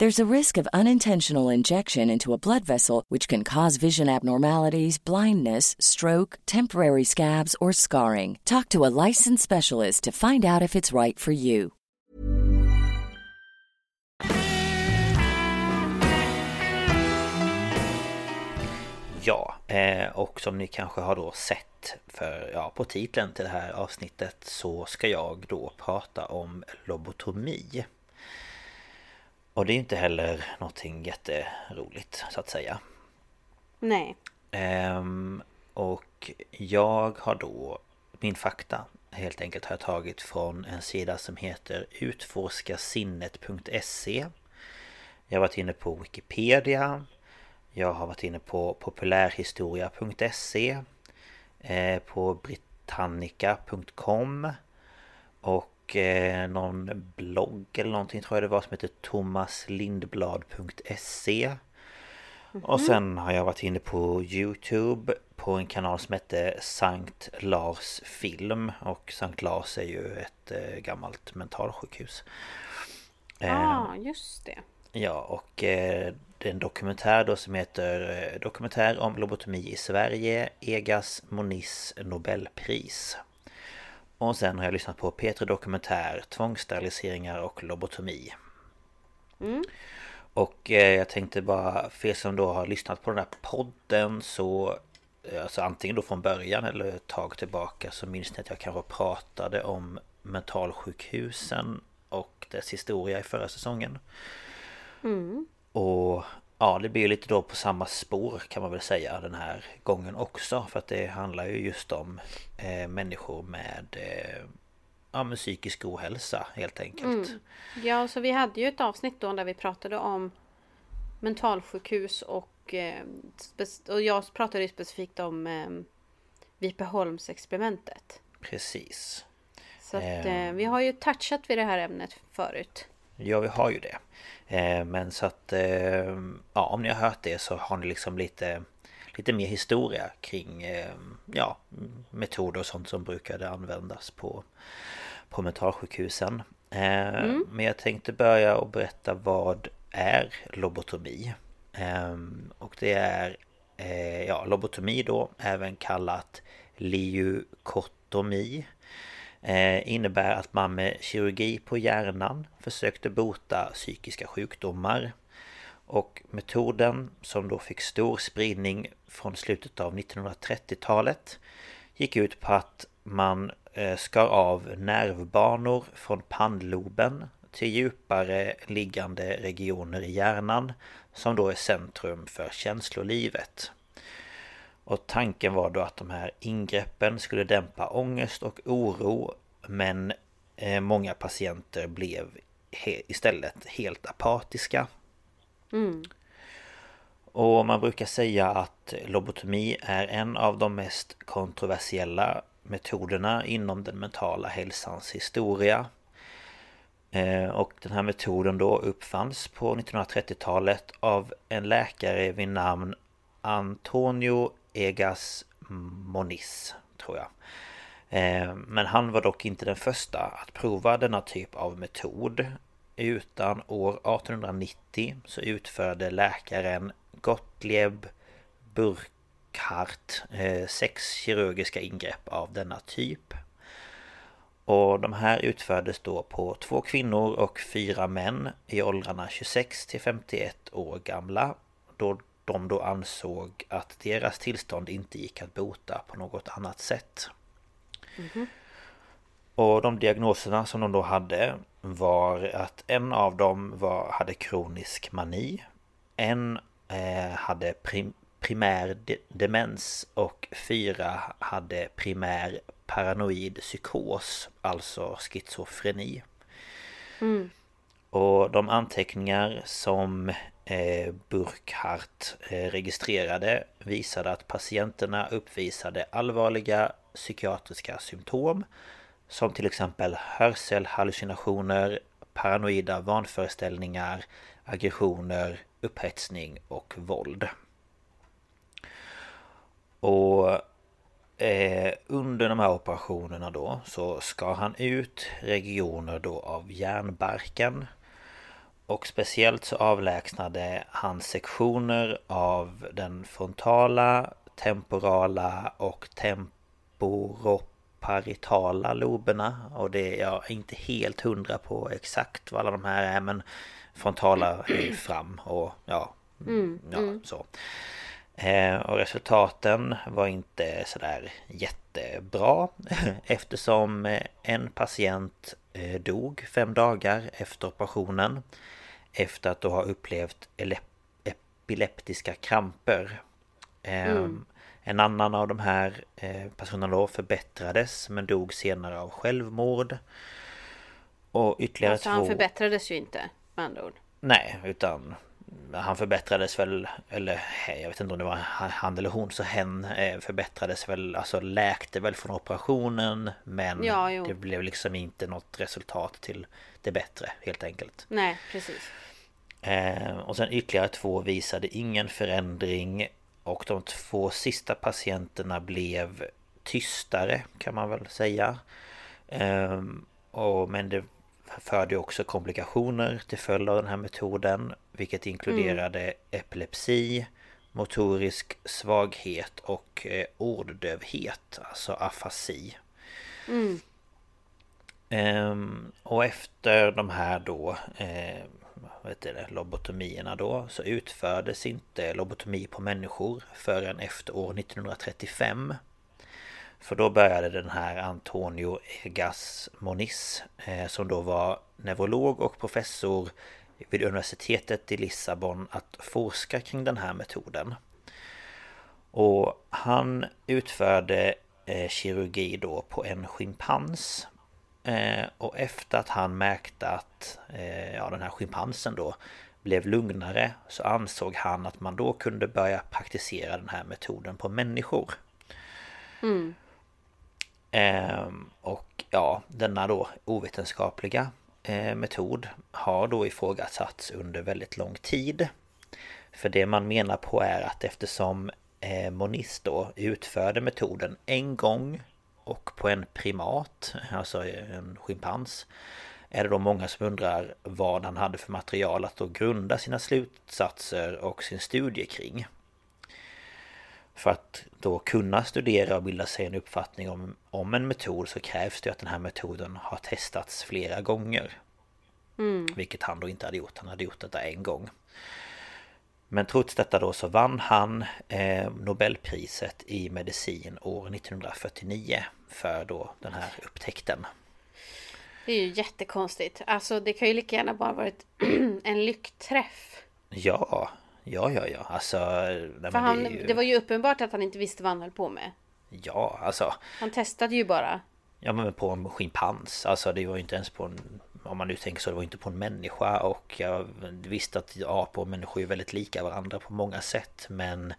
There's a risk of unintentional injection into a blood vessel, which can cause vision abnormalities, blindness, stroke, temporary scabs, or scarring. Talk to a licensed specialist to find out if it's right for you.
Ja, eh, och som ni kanske har då sett för, ja, på titeln till det här avsnittet så ska jag då prata om lobotomi. Och det är inte heller någonting jätteroligt så att säga.
Nej.
Ehm, och jag har då min fakta helt enkelt har jag tagit från en sida som heter utforskasinnet.se Jag har varit inne på Wikipedia Jag har varit inne på populärhistoria.se eh, På britannica.com Och eh, någon blogg eller någonting tror jag det var som heter thomaslindblad.se och sen har jag varit inne på Youtube på en kanal som hette Sankt Lars film och Sankt Lars är ju ett eh, gammalt mentalsjukhus.
Ja, ah, just det.
Ja, och det är en dokumentär då som heter Dokumentär om lobotomi i Sverige Egas Moniz Nobelpris. Och sen har jag lyssnat på P3 Dokumentär Tvångssteriliseringar och lobotomi. Mm. Och eh, jag tänkte bara för er som då har lyssnat på den här podden så eh, Alltså antingen då från början eller ett tag tillbaka så minns ni att jag kanske pratade om mentalsjukhusen och dess historia i förra säsongen. Mm. Och ja, det blir lite då på samma spår kan man väl säga den här gången också. För att det handlar ju just om eh, människor med eh, ja, med psykisk ohälsa helt enkelt. Mm.
Ja, så vi hade ju ett avsnitt då där vi pratade om mentalsjukhus och, eh, och jag pratade ju specifikt om eh, Vipeholmsexperimentet.
Precis.
Så att eh, eh, vi har ju touchat vid det här ämnet förut.
Ja, vi har ju det. Eh, men så att eh, ja, om ni har hört det så har ni liksom lite lite mer historia kring ja, metoder och sånt som brukade användas på på mentalsjukhusen. Eh, mm. Men jag tänkte börja och berätta vad är lobotomi? Och det är eh, ja, lobotomi då, även kallat leukotomi. Eh, innebär att man med kirurgi på hjärnan försökte bota psykiska sjukdomar. Och metoden som då fick stor spridning från slutet av 1930-talet gick ut på att man eh, skar av nervbanor från pannloben till djupare liggande regioner i hjärnan som då är centrum för känslolivet. Och tanken var då att de här ingreppen skulle dämpa ångest och oro men eh, många patienter blev istället helt apatiska. Mm. Och man brukar säga att lobotomi är en av de mest kontroversiella metoderna inom den mentala hälsans historia. Eh, och den här metoden då uppfanns på 1930-talet av en läkare vid namn Antonio Egas Moniz, tror jag. Eh, men han var dock inte den första att prova denna typ av metod. Utan år 1890 så utförde läkaren Gottlieb Burkhardt eh, sex kirurgiska ingrepp av denna typ. Och de här utfördes då på två kvinnor och fyra män i åldrarna 26 till 51 år gamla. Då de då ansåg att deras tillstånd inte gick att bota på något annat sätt. Mm -hmm. Och de diagnoserna som de då hade var att en av dem var, hade kronisk mani. En eh, hade prim, primär demens och fyra hade primär paranoid psykos, alltså schizofreni. Mm. Och de anteckningar som eh, Burkhardt eh, registrerade visade att patienterna uppvisade allvarliga psykiatriska symptom som till exempel hörselhallucinationer, paranoida vanföreställningar, aggressioner, upphetsning och våld. Och eh, under de här operationerna då så skar han ut regioner då av hjärnbarken. Och speciellt så avlägsnade han sektioner av den frontala, temporala och temporoparitala loberna. Och det är jag inte helt hundra på exakt vad alla de här är men frontala är fram och ja, mm, ja mm. så. Eh, och resultaten var inte sådär jättebra eftersom en patient eh, dog fem dagar efter operationen efter att då ha upplevt epileptiska kramper. Mm. En annan av de här personerna då förbättrades men dog senare av självmord. Och ytterligare alltså, två...
han förbättrades ju inte med andra ord.
Nej, utan han förbättrades väl, eller jag vet inte om det var han eller hon, så hen eh, förbättrades väl, alltså läkte väl från operationen Men ja, det blev liksom inte något resultat till det bättre helt enkelt.
Nej, precis.
Eh, Och sen ytterligare två visade ingen förändring och de två sista patienterna blev tystare kan man väl säga. Ehm, och, men det förde också komplikationer till följd av den här metoden. Vilket inkluderade mm. epilepsi, motorisk svaghet och eh, orddövhet, alltså afasi. Mm. Ehm, och efter de här då eh, vad heter det, lobotomierna då så utfördes inte lobotomi på människor förrän efter år 1935. För då började den här Antonio Egas Moniz eh, som då var neurolog och professor vid universitetet i Lissabon att forska kring den här metoden. Och han utförde eh, kirurgi då på en schimpans Eh, och efter att han märkte att eh, ja, den här schimpansen då blev lugnare så ansåg han att man då kunde börja praktisera den här metoden på människor. Mm. Ehm, och ja, denna då ovetenskapliga eh, metod har då ifrågasatts under väldigt lång tid. För det man menar på är att eftersom eh, Moniz då utförde metoden en gång och på en primat, alltså en schimpans är det då många som undrar vad han hade för material att då grunda sina slutsatser och sin studie kring. För att då kunna studera och bilda sig en uppfattning om, om en metod så krävs det att den här metoden har testats flera gånger. Mm. Vilket han då inte hade gjort, han hade gjort detta en gång. Men trots detta då så vann han eh, Nobelpriset i medicin år 1949 för då den här upptäckten.
Det är ju jättekonstigt. Alltså det kan ju lika gärna bara varit en lyckträff.
Ja, ja, ja, ja. Alltså...
Nej, för han, det, ju... det, var ju uppenbart att han inte visste vad han höll på med.
Ja, alltså...
Han testade ju bara.
Ja, men på en schimpans. Alltså det var ju inte ens på en om man nu tänker så, det var inte på en människa och jag visste att apor och människor är väldigt lika varandra på många sätt men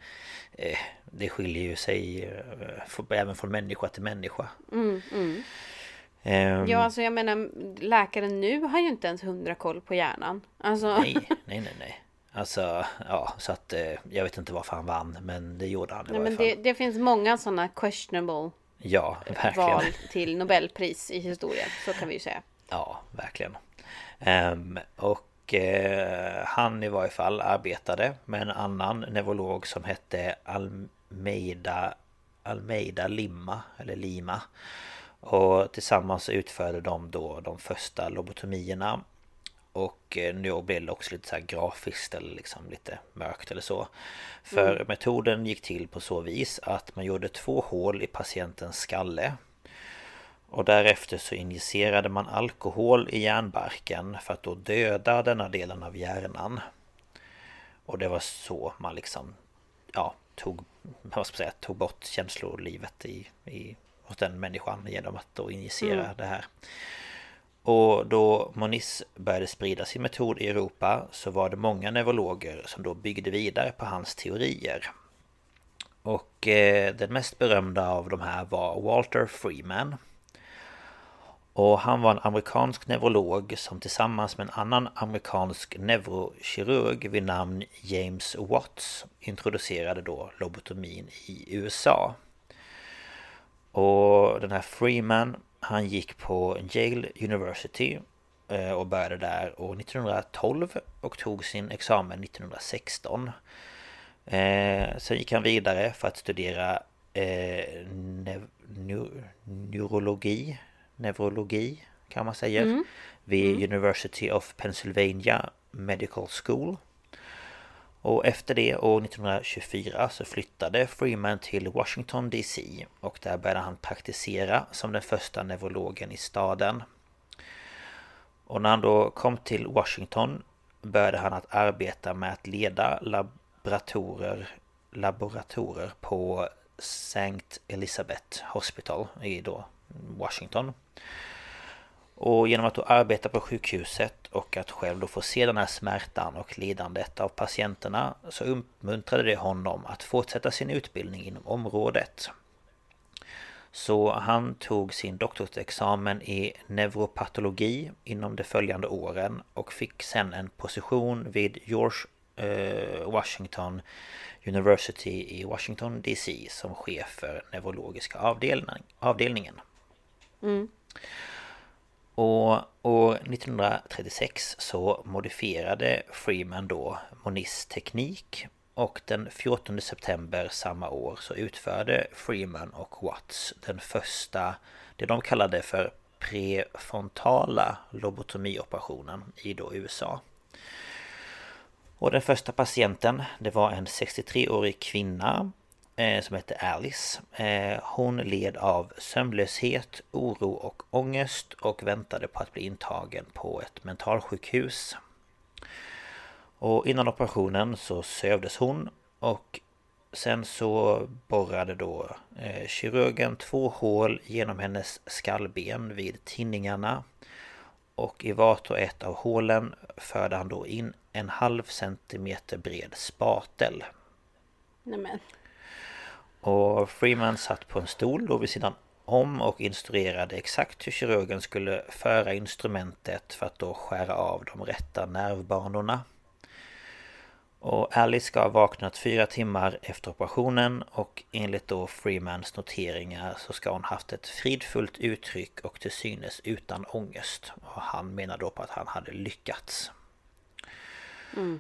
eh, det skiljer ju sig eh, för, även från människa till människa. Mm, mm.
Um, ja, alltså jag menar läkaren nu har ju inte ens hundra koll på hjärnan. Alltså...
Nej, nej, nej, nej. Alltså, ja, så att eh, jag vet inte varför han vann, men det gjorde han i
ja, men det, det, finns många sådana questionable
ja, verkligen. val
till Nobelpris i historien, så kan vi ju säga.
Ja, verkligen. Um, och uh, han i varje fall arbetade med en annan neurolog som hette Almeida Almeida Lima, eller Lima. Och tillsammans utförde de då de första lobotomierna. Och eh, nu blev det också lite så här grafiskt eller liksom lite mörkt eller så. För mm. metoden gick till på så vis att man gjorde två hål i patientens skalle och därefter så injicerade man alkohol i hjärnbarken för att då döda denna delen av hjärnan. Och det var så man liksom, ja, tog, vad ska man säga, tog bort känslolivet i, i, hos den människan genom att då injicera mm. det här. Och då Moniz började sprida sin metod i Europa så var det många neurologer som då byggde vidare på hans teorier. Och eh, den mest berömda av de här var Walter Freeman och han var en amerikansk neurolog som tillsammans med en annan amerikansk neurokirurg vid namn James Watts introducerade då lobotomin i USA. Och den här Freeman han gick på Yale University eh, och började där år 1912 och tog sin examen 1916. Eh, sen gick han vidare för att studera eh, neurologi neurologi kan man säga mm. vid mm. University of Pennsylvania Medical School. Och efter det år 1924 så flyttade Freeman till Washington DC och där började han praktisera som den första neurologen i staden. Och när han då kom till Washington började han att arbeta med att leda laboratorer, laboratorer på St. Elizabeth Hospital i då Washington. Och genom att då arbeta på sjukhuset och att själv då få se den här smärtan och lidandet av patienterna så uppmuntrade det honom att fortsätta sin utbildning inom området. Så han tog sin doktorsexamen i neuropatologi inom de följande åren och fick sen en position vid George eh, Washington University i Washington DC som chef för neurologiska avdelning, avdelningen.
Mm.
Och år 1936 så modifierade Freeman då Moniz teknik och den 14 september samma år så utförde Freeman och Watts den första, det de kallade för prefrontala lobotomioperationen i då USA. Och den första patienten, det var en 63-årig kvinna Eh, som hette Alice. Eh, hon led av sömnlöshet, oro och ångest och väntade på att bli intagen på ett mentalsjukhus. Och innan operationen så sövdes hon och sen så borrade då eh, kirurgen två hål genom hennes skallben vid tinningarna. Och i vart och ett av hålen förde han då in en halv centimeter bred spatel.
Nämen.
Och Freeman satt på en stol då vid sidan om och instruerade exakt hur kirurgen skulle föra instrumentet för att då skära av de rätta nervbanorna. Och Alice ska ha vaknat fyra timmar efter operationen och enligt då Freemans noteringar så ska hon haft ett fridfullt uttryck och till synes utan ångest. Och han menar då på att han hade lyckats.
Mm.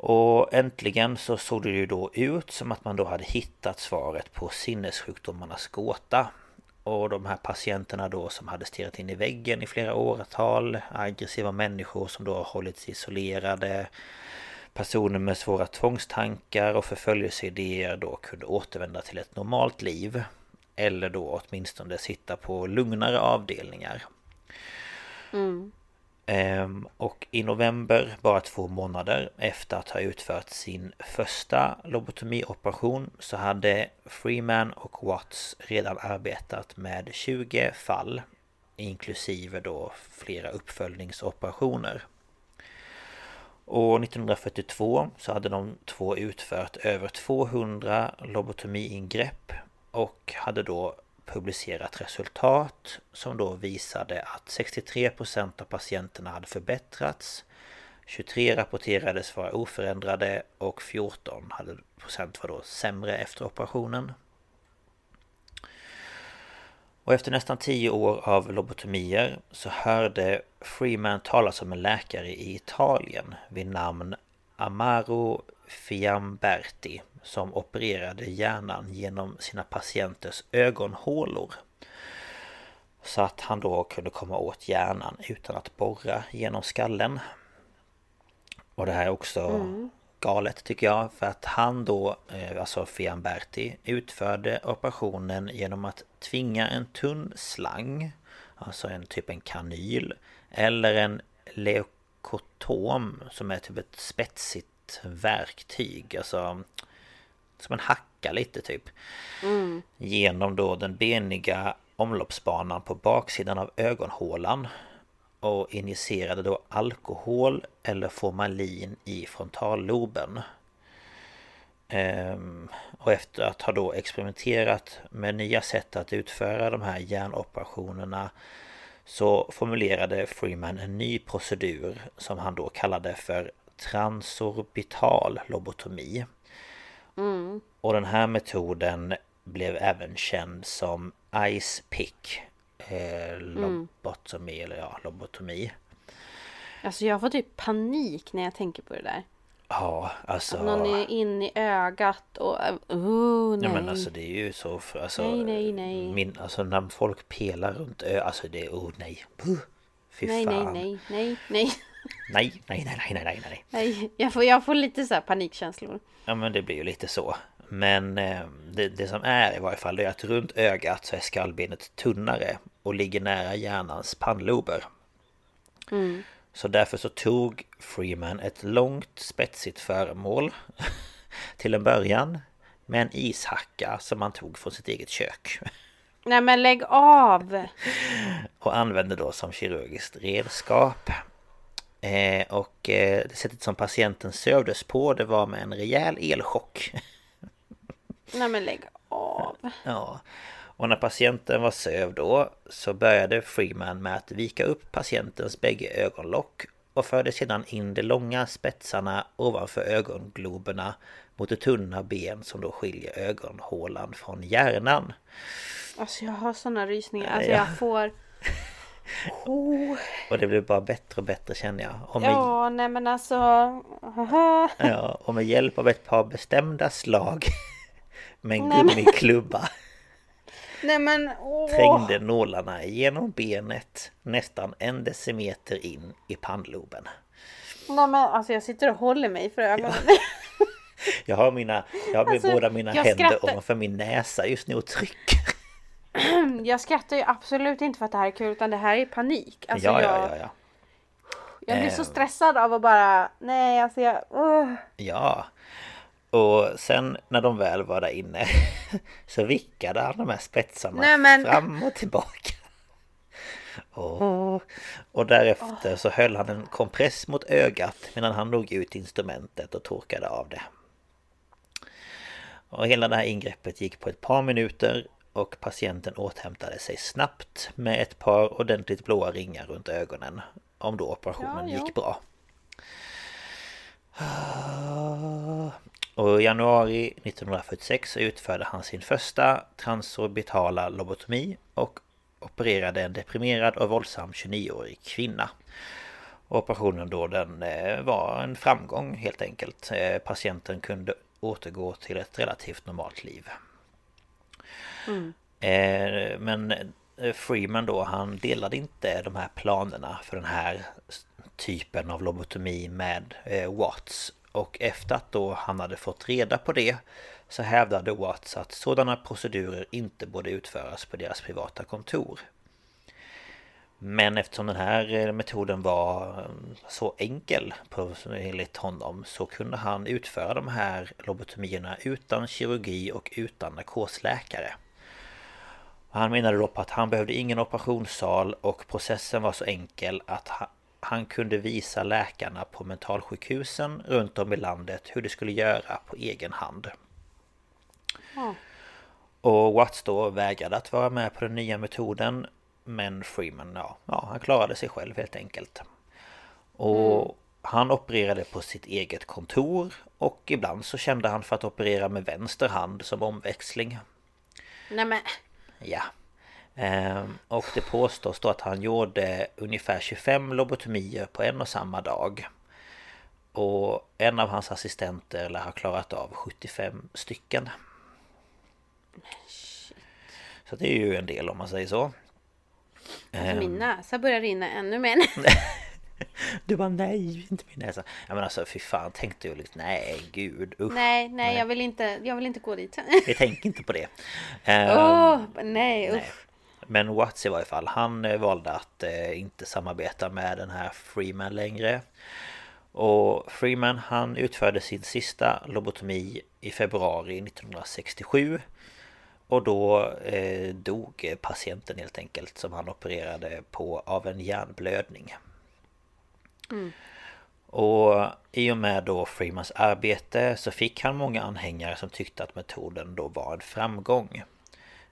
Och äntligen så såg det ju då ut som att man då hade hittat svaret på sinnessjukdomarnas gåta. Och de här patienterna då som hade stirrat in i väggen i flera åratal, aggressiva människor som då har hållits isolerade, personer med svåra tvångstankar och förföljelseidéer då kunde återvända till ett normalt liv. Eller då åtminstone sitta på lugnare avdelningar.
Mm.
Ehm, och i november, bara två månader efter att ha utfört sin första lobotomioperation så hade Freeman och Watts redan arbetat med 20 fall inklusive då flera uppföljningsoperationer. Och 1942 så hade de två utfört över 200 lobotomiingrepp och hade då publicerat resultat som då visade att 63% av patienterna hade förbättrats 23 rapporterades vara oförändrade och 14 hade procent var då sämre efter operationen. Och efter nästan 10 år av lobotomier så hörde Freeman talas om en läkare i Italien vid namn Amaro Fiamberti som opererade hjärnan genom sina patienters ögonhålor. Så att han då kunde komma åt hjärnan utan att borra genom skallen. Och det här är också mm. galet tycker jag för att han då, eh, alltså Fiamberti, utförde operationen genom att tvinga en tunn slang, alltså en typ en kanyl, eller en leukotom som är typ ett spetsigt verktyg, alltså som en hacka lite typ.
Mm.
Genom då den beniga omloppsbanan på baksidan av ögonhålan. Och injicerade då alkohol eller formalin i frontalloben. Ehm, och efter att ha då experimenterat med nya sätt att utföra de här hjärnoperationerna så formulerade Freeman en ny procedur som han då kallade för transorbital lobotomi.
Mm.
Och den här metoden blev även känd som Ice Pick eh, Lobotomi, mm. eller ja, lobotomi.
Alltså jag får typ panik när jag tänker på det där.
Ja, alltså... Att
någon är in i ögat och... Oh, nej.
nej men alltså det är ju så... Alltså,
nej, nej, nej.
Min, alltså när folk pelar runt ö, alltså det är... Oh nej. Puh, fy
nej,
fan.
Nej, nej, nej, nej.
Nej, nej, nej, nej, nej, nej.
Nej, jag får, jag får lite så här panikkänslor.
Ja men det blir ju lite så. Men eh, det, det som är i varje fall det är att runt ögat så är skallbenet tunnare och ligger nära hjärnans pannlober.
Mm.
Så därför så tog Freeman ett långt spetsigt föremål till en början med en ishacka som han tog från sitt eget kök.
Nej men lägg av!
Och använde då som kirurgiskt redskap. Eh, och eh, det sättet som patienten sövdes på det var med en rejäl elchock.
Nej men lägg av!
Ja. Och när patienten var sövd då så började Freeman med att vika upp patientens bägge ögonlock och förde sedan in de långa spetsarna ovanför ögongloberna mot de tunna ben som då skiljer ögonhålan från hjärnan.
Alltså jag har såna rysningar. Alltså jag får...
Oh. Och det blir bara bättre och bättre känner jag.
Och med... Ja, nej men alltså...
ja, och med hjälp av ett par bestämda slag med en gummiklubba
Nej men åh.
Trängde nålarna genom benet nästan en decimeter in i pannloben.
Nej men alltså jag sitter och håller mig för ögonen.
Ja. Jag har mina, jag har alltså, båda mina händer skrattar... ovanför min näsa just nu och trycker.
Jag skrattar ju absolut inte för att det här är kul utan det här är panik. Alltså
ja, ja, ja, ja.
Jag blir så ehm. stressad av att bara, nej alltså jag... Uh.
Ja, och sen när de väl var där inne så vickade han de här spetsarna Nej, men... fram och tillbaka. Och, och därefter så höll han en kompress mot ögat medan han låg ut instrumentet och torkade av det. Och hela det här ingreppet gick på ett par minuter och patienten återhämtade sig snabbt med ett par ordentligt blåa ringar runt ögonen om då operationen ja, gick bra. Och i januari 1946 utförde han sin första transorbitala lobotomi och opererade en deprimerad och våldsam 29-årig kvinna. Operationen då den eh, var en framgång helt enkelt. Eh, patienten kunde återgå till ett relativt normalt liv. Mm. Eh, men eh, Freeman då, han delade inte de här planerna för den här typen av lobotomi med eh, Watts och efter att då han hade fått reda på det så hävdade Watts att sådana procedurer inte borde utföras på deras privata kontor. Men eftersom den här eh, metoden var så enkel enligt honom så kunde han utföra de här lobotomierna utan kirurgi och utan narkosläkare. Han menade då på att han behövde ingen operationssal och processen var så enkel att han kunde visa läkarna på mentalsjukhusen runt om i landet hur de skulle göra på egen hand. Ja. Och Watts då vägrade att vara med på den nya metoden Men Freeman, ja, ja han klarade sig själv helt enkelt. Och mm. han opererade på sitt eget kontor och ibland så kände han för att operera med vänster hand som omväxling.
Nej men...
Ja. Ehm, och det påstås då att han gjorde ungefär 25 lobotomier på en och samma dag. Och en av hans assistenter lär ha klarat av 75 stycken. Så det är ju en del om man säger så.
Alltså min ehm. näsa börjar rinna ännu mer.
Du bara nej, inte min näsa. Ja men alltså fy fan, tänkte jag liksom nej gud usch.
Nej, nej, nej, jag vill inte, jag vill inte gå dit.
Vi tänker inte på det.
Um, oh, nej usch. Nej.
Men Watts i varje fall, han eh, valde att eh, inte samarbeta med den här Freeman längre. Och Freeman han utförde sin sista lobotomi i februari 1967. Och då eh, dog patienten helt enkelt som han opererade på av en hjärnblödning. Mm. Och i och med då Freemans arbete så fick han många anhängare som tyckte att metoden då var en framgång.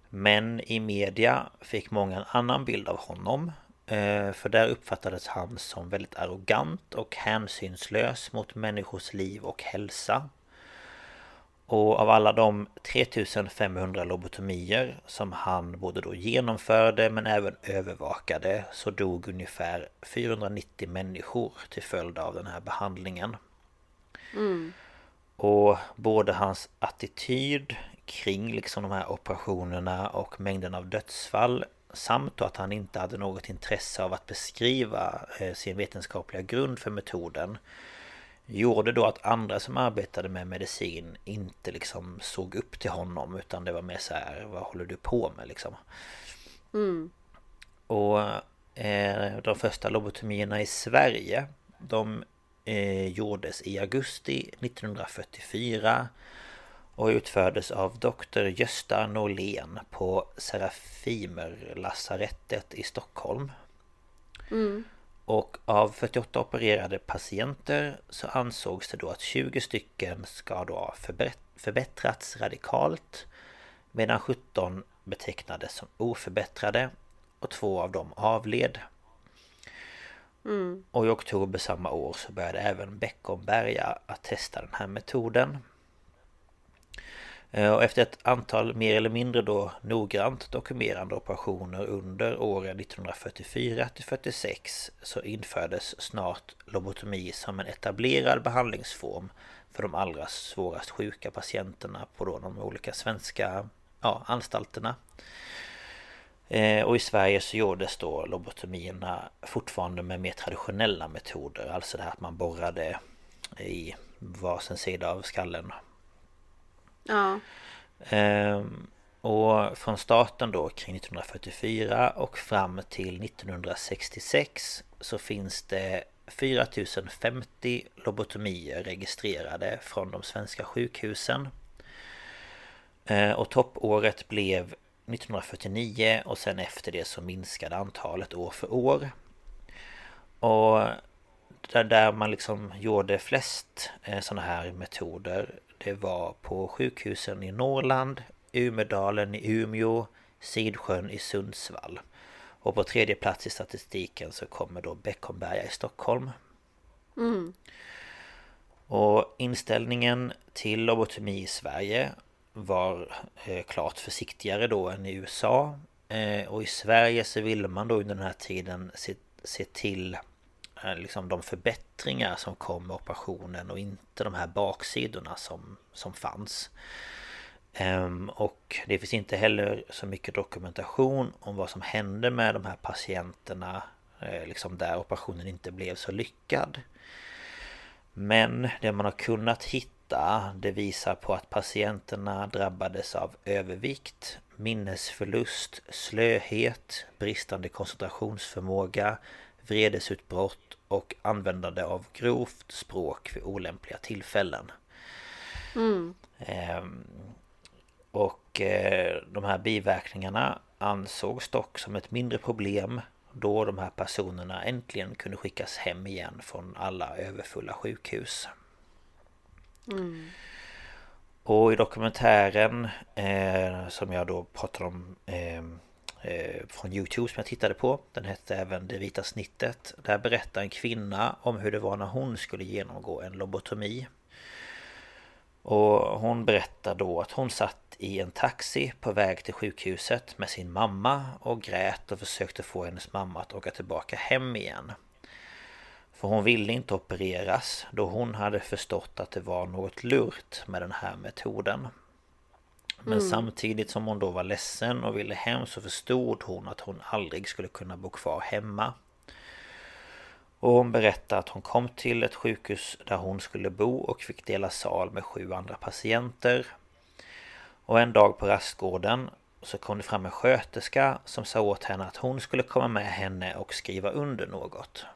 Men i media fick många en annan bild av honom. Eh, för där uppfattades han som väldigt arrogant och hänsynslös mot människors liv och hälsa. Och av alla de 3500 lobotomier som han både då genomförde men även övervakade så dog ungefär 490 människor till följd av den här behandlingen. Mm. Och både hans attityd kring liksom de här operationerna och mängden av dödsfall samt att han inte hade något intresse av att beskriva eh, sin vetenskapliga grund för metoden gjorde då att andra som arbetade med medicin inte liksom såg upp till honom utan det var mer så här vad håller du på med liksom? Mm. Och eh, de första lobotomierna i Sverige de eh, gjordes i augusti 1944 och utfördes av doktor Gösta Norlén på Serafimerlasarettet i Stockholm. Mm. Och av 48 opererade patienter så ansågs det då att 20 stycken ska då ha förbättrats radikalt medan 17 betecknades som oförbättrade och två av dem avled. Mm. Och i oktober samma år så började även Beckomberga att testa den här metoden. Eh, och efter ett antal mer eller mindre då noggrant dokumenterade operationer under åren 1944 till 46 så infördes snart lobotomi som en etablerad behandlingsform för de allra svårast sjuka patienterna på då de olika svenska ja, anstalterna. Eh, och i Sverige så gjordes då lobotomierna fortfarande med mer traditionella metoder. Alltså det här att man borrade i varsin sida av skallen.
Ja.
Ehm, och från starten då kring 1944 och fram till 1966 så finns det 4050 lobotomier registrerade från de svenska sjukhusen. Ehm, och toppåret blev 1949 och sen efter det så minskade antalet år för år. Och där man liksom gjorde flest eh, sådana här metoder det var på sjukhusen i Norrland Umedalen i Umeå Sidsjön i Sundsvall Och på tredje plats i statistiken så kommer då Beckomberga i Stockholm
mm.
Och inställningen till lobotomi i Sverige var eh, klart försiktigare då än i USA. Eh, och i Sverige så ville man då under den här tiden se, se till Eh, liksom de förbättringar som kom med operationen och inte de här baksidorna som, som fanns. Ehm, och det finns inte heller så mycket dokumentation om vad som hände med de här patienterna eh, liksom där operationen inte blev så lyckad. Men det man har kunnat hitta det visar på att patienterna drabbades av övervikt, minnesförlust, slöhet, bristande koncentrationsförmåga, vredesutbrott och användande av grovt språk vid olämpliga tillfällen.
Mm.
Ehm, och eh, de här biverkningarna ansågs dock som ett mindre problem då de här personerna äntligen kunde skickas hem igen från alla överfulla sjukhus.
Mm.
Och i dokumentären eh, som jag då pratade om eh, Eh, från Youtube som jag tittade på. Den hette även Det vita snittet. Där berättar en kvinna om hur det var när hon skulle genomgå en lobotomi. Och hon berättar då att hon satt i en taxi på väg till sjukhuset med sin mamma och grät och försökte få hennes mamma att åka tillbaka hem igen. För hon ville inte opereras då hon hade förstått att det var något lurt med den här metoden. Men mm. samtidigt som hon då var ledsen och ville hem så förstod hon att hon aldrig skulle kunna bo kvar hemma. Och hon berättade att hon kom till ett sjukhus där hon skulle bo och fick dela sal med sju andra patienter. Och en dag på rastgården så kom det fram en sköterska som sa åt henne att hon skulle komma med henne och skriva under något.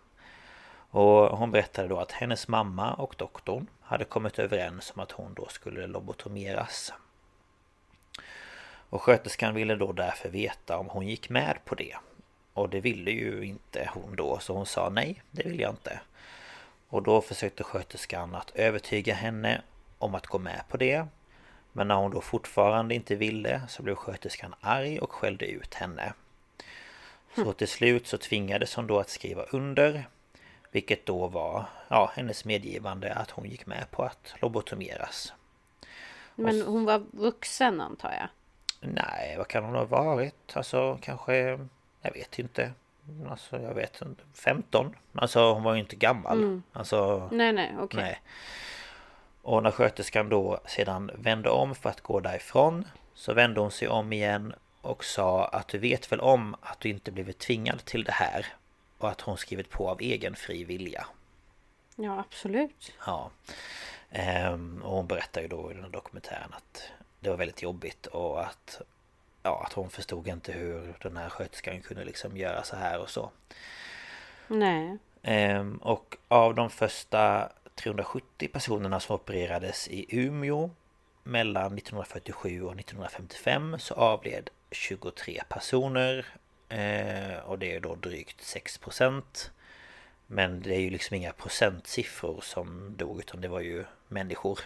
Och hon berättade då att hennes mamma och doktorn hade kommit överens om att hon då skulle lobotomeras. Och sköterskan ville då därför veta om hon gick med på det. Och det ville ju inte hon då, så hon sa nej, det vill jag inte. Och då försökte sköterskan att övertyga henne om att gå med på det. Men när hon då fortfarande inte ville så blev sköterskan arg och skällde ut henne. Så till slut så tvingades hon då att skriva under vilket då var ja, hennes medgivande att hon gick med på att lobotomeras.
Men hon var vuxen antar jag?
Nej, vad kan hon ha varit? Alltså kanske... Jag vet inte. Alltså jag vet inte. 15? Alltså hon var ju inte gammal. Mm. Alltså...
Nej, nej, okej. Okay.
Och när sköterskan då sedan vände om för att gå därifrån Så vände hon sig om igen och sa att du vet väl om att du inte blivit tvingad till det här och att hon skrivit på av egen fri vilja.
Ja, absolut.
Ja. Ehm, och hon berättar ju då i den här dokumentären att det var väldigt jobbigt och att Ja, att hon förstod inte hur den här sköterskan kunde liksom göra så här och så.
Nej.
Ehm, och av de första 370 personerna som opererades i Umeå mellan 1947 och 1955 så avled 23 personer Eh, och det är då drygt 6% Men det är ju liksom inga procentsiffror som dog utan det var ju människor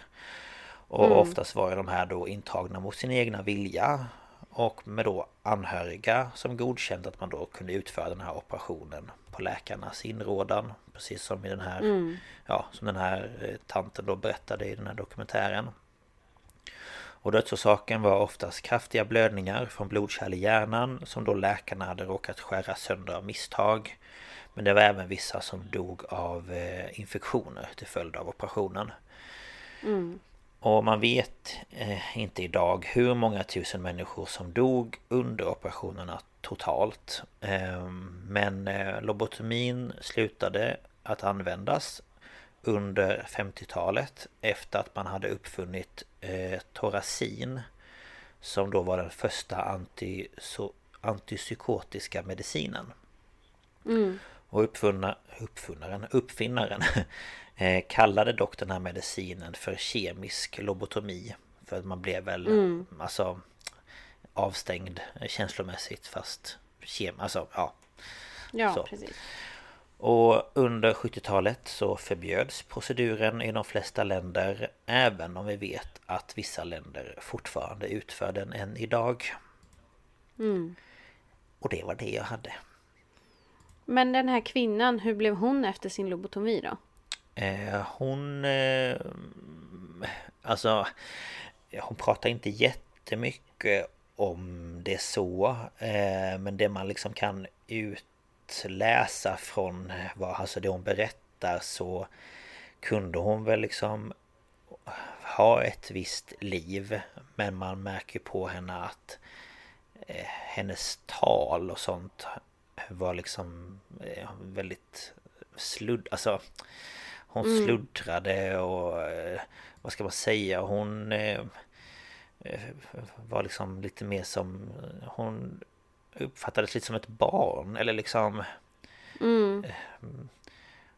Och mm. oftast var ju de här då intagna mot sin egna vilja Och med då anhöriga som godkänt att man då kunde utföra den här operationen på läkarnas inrådan. Precis som i den här, mm. ja, som den här eh, tanten då berättade i den här dokumentären. Och dödsorsaken var oftast kraftiga blödningar från blodkärl i hjärnan som då läkarna hade råkat skära sönder av misstag. Men det var även vissa som dog av eh, infektioner till följd av operationen. Mm. Och man vet eh, inte idag hur många tusen människor som dog under operationerna totalt. Eh, men eh, lobotomin slutade att användas under 50-talet efter att man hade uppfunnit eh, Toracin som då var den första anti, so, antipsykotiska medicinen. Mm. Och uppfunna, uppfunnaren, uppfinnaren kallade dock den här medicinen för kemisk lobotomi. För att man blev väl mm. alltså avstängd känslomässigt fast kem, alltså ja.
Ja, så. precis.
Och under 70-talet så förbjöds proceduren i de flesta länder Även om vi vet att vissa länder fortfarande utför den än idag mm. Och det var det jag hade
Men den här kvinnan, hur blev hon efter sin lobotomi då?
Eh, hon... Eh, alltså... Hon pratar inte jättemycket om det så eh, Men det man liksom kan utläsa från vad, alltså det hon berättar så kunde hon väl liksom ha ett visst liv men man märker på henne att eh, hennes tal och sånt var liksom eh, väldigt sludd, alltså hon mm. sluddrade och eh, vad ska man säga, hon eh, eh, var liksom lite mer som hon uppfattades lite som ett barn eller liksom mm.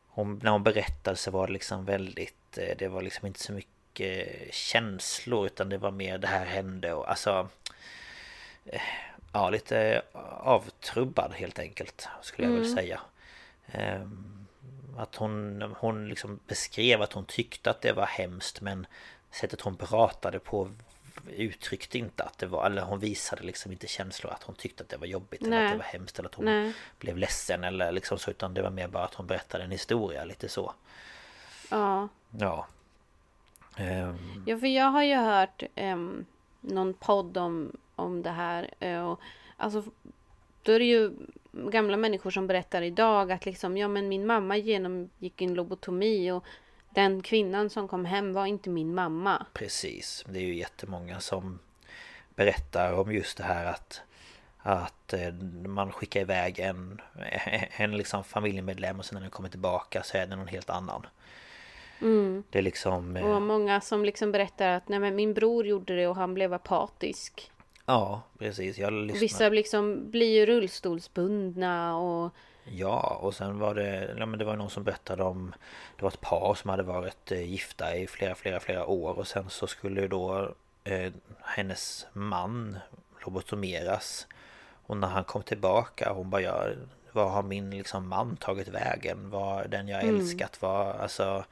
Hon, När hon berättade så var det liksom väldigt Det var liksom inte så mycket känslor utan det var mer det här hände och alltså Ja lite avtrubbad helt enkelt skulle jag mm. väl säga ehm, Att hon, hon liksom beskrev att hon tyckte att det var hemskt men Sättet hon pratade på uttryckte inte att det var, eller hon visade liksom inte känslor att hon tyckte att det var jobbigt Nej. eller att det var hemskt eller att hon Nej. blev ledsen eller liksom så utan det var mer bara att hon berättade en historia lite så.
Ja.
Ja.
Um. Ja för jag har ju hört um, någon podd om, om det här uh, och alltså då är det ju gamla människor som berättar idag att liksom ja men min mamma genomgick en lobotomi och den kvinnan som kom hem var inte min mamma.
Precis, det är ju jättemånga som berättar om just det här att att eh, man skickar iväg en, en liksom familjemedlem och sen när den kommer tillbaka så är det någon helt annan. Mm. Det är liksom...
Och eh, många som liksom berättar att nej men min bror gjorde det och han blev apatisk.
Ja, precis. Jag.
Vissa liksom blir ju rullstolsbundna och
Ja, och sen var det, ja, men det var någon som berättade om Det var ett par som hade varit eh, gifta i flera, flera, flera år och sen så skulle då eh, hennes man lobotomeras Och när han kom tillbaka hon bara ja, Vad har min liksom man tagit vägen? Vad den jag mm. älskat var alltså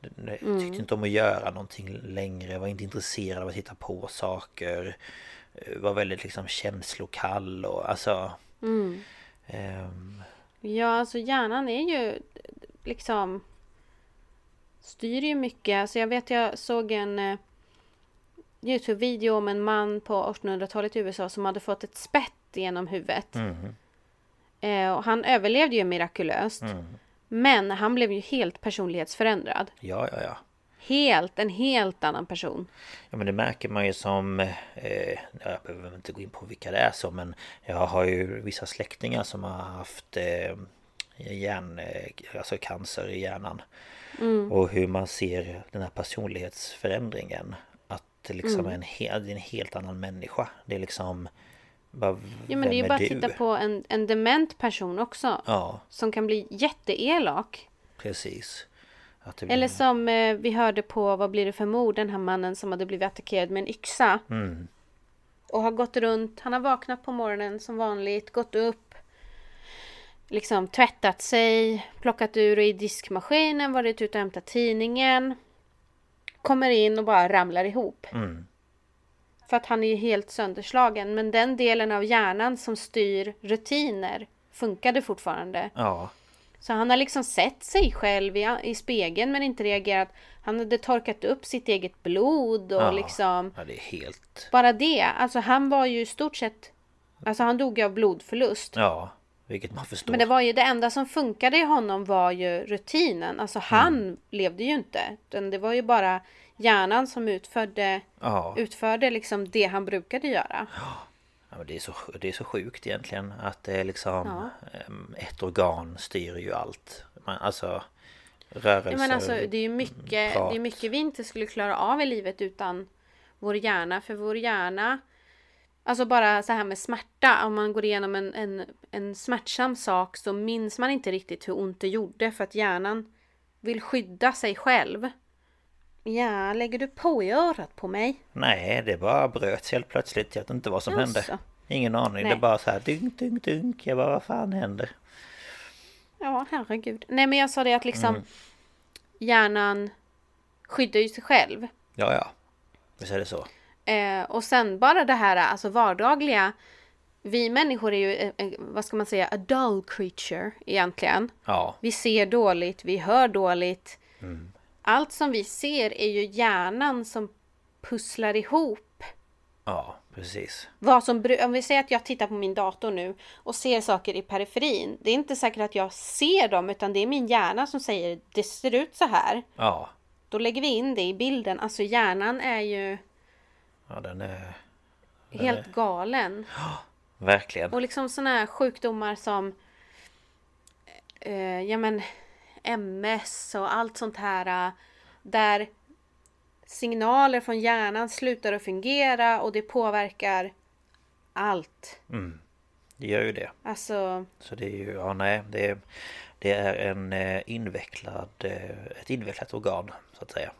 Tyckte mm. inte om att göra någonting längre, var inte intresserad av att hitta på saker Var väldigt liksom känslokall och alltså mm.
um, Ja, alltså hjärnan är ju liksom styr ju mycket. Alltså jag vet jag såg en eh, Youtube-video om en man på 1800-talet i USA som hade fått ett spett genom huvudet. Mm. Eh, och han överlevde ju mirakulöst. Mm. Men han blev ju helt personlighetsförändrad.
Ja, ja, ja.
Helt, en helt annan person.
Ja men det märker man ju som eh, Jag behöver inte gå in på vilka det är så men Jag har ju vissa släktingar som har haft eh, hjärn, eh, alltså cancer i hjärnan mm. Och hur man ser den här personlighetsförändringen Att det liksom mm. är en, hel, en helt annan människa Det är liksom
bara, Ja men det är ju bara att titta på en, en dement person också
Ja
Som kan bli jätteelak
Precis
blir... Eller som eh, vi hörde på Vad blir det för mord? Den här mannen som hade blivit attackerad med en yxa. Mm. Och har gått runt. Han har vaknat på morgonen som vanligt. Gått upp. Liksom tvättat sig. Plockat ur i diskmaskinen. Varit ute och hämtat tidningen. Kommer in och bara ramlar ihop. Mm. För att han är ju helt sönderslagen. Men den delen av hjärnan som styr rutiner funkade fortfarande.
Ja.
Så han har liksom sett sig själv i, i spegeln men inte reagerat. Han hade torkat upp sitt eget blod och
ja.
liksom...
Ja, det är helt...
Bara det. Alltså han var ju i stort sett... Alltså han dog ju av blodförlust.
Ja, vilket man förstår.
Men det var ju det enda som funkade i honom var ju rutinen. Alltså han
Mm.
levde ju inte. Utan det var ju bara hjärnan som utförde,
Ja.
utförde liksom det han brukade göra.
Ja, men det, är så, det är så sjukt egentligen att det är liksom
Ja.
em, Ett organ styr ju allt Man, Alltså Rörelser
Ja, men alltså, det är ju mycket,
prat.
det är mycket vi inte skulle klara av i livet utan vår hjärna. För vår hjärna, alltså bara så här med smärta, om man går igenom en, en, en smärtsam sak så minns man inte riktigt hur ont det gjorde för att hjärnan vill skydda sig själv. Ja, lägger du på i örat på mig?
Nej det bara bröts helt plötsligt Jag vet inte vad som
Jaså.
hände Ingen aning
Nej.
Det bara så här dunk dunk dunk Jag bara vad fan händer
Ja, herregud. Nej, men jag sa det att liksom
Mm.
hjärnan skyddar ju sig själv.
Ja ja Visst är det så
Eh, och sen bara det här alltså vardagliga. Vi människor är ju, eh, eh, vad ska man säga, a dull creature egentligen.
Ja
Vi ser dåligt, vi hör dåligt.
Mm.
Allt som vi ser är ju hjärnan som pusslar ihop.
Ja precis
Vad som, om vi säger att jag tittar på min dator nu och ser saker i periferin. Det är inte säkert att jag ser dem utan det är min hjärna som säger det ser ut så här.
Ja
Då lägger vi in det i bilden. Alltså hjärnan är ju
Ja den är
helt galen.
Verkligen
Och liksom sådana här sjukdomar som eh, ja men MS och allt sånt här eh, där signaler från hjärnan slutar att fungera och det påverkar allt.
Det gör ju det
Alltså,
Så det är ju, ja nej det är, det är en eh, invecklad, eh, ett invecklat organ så att säga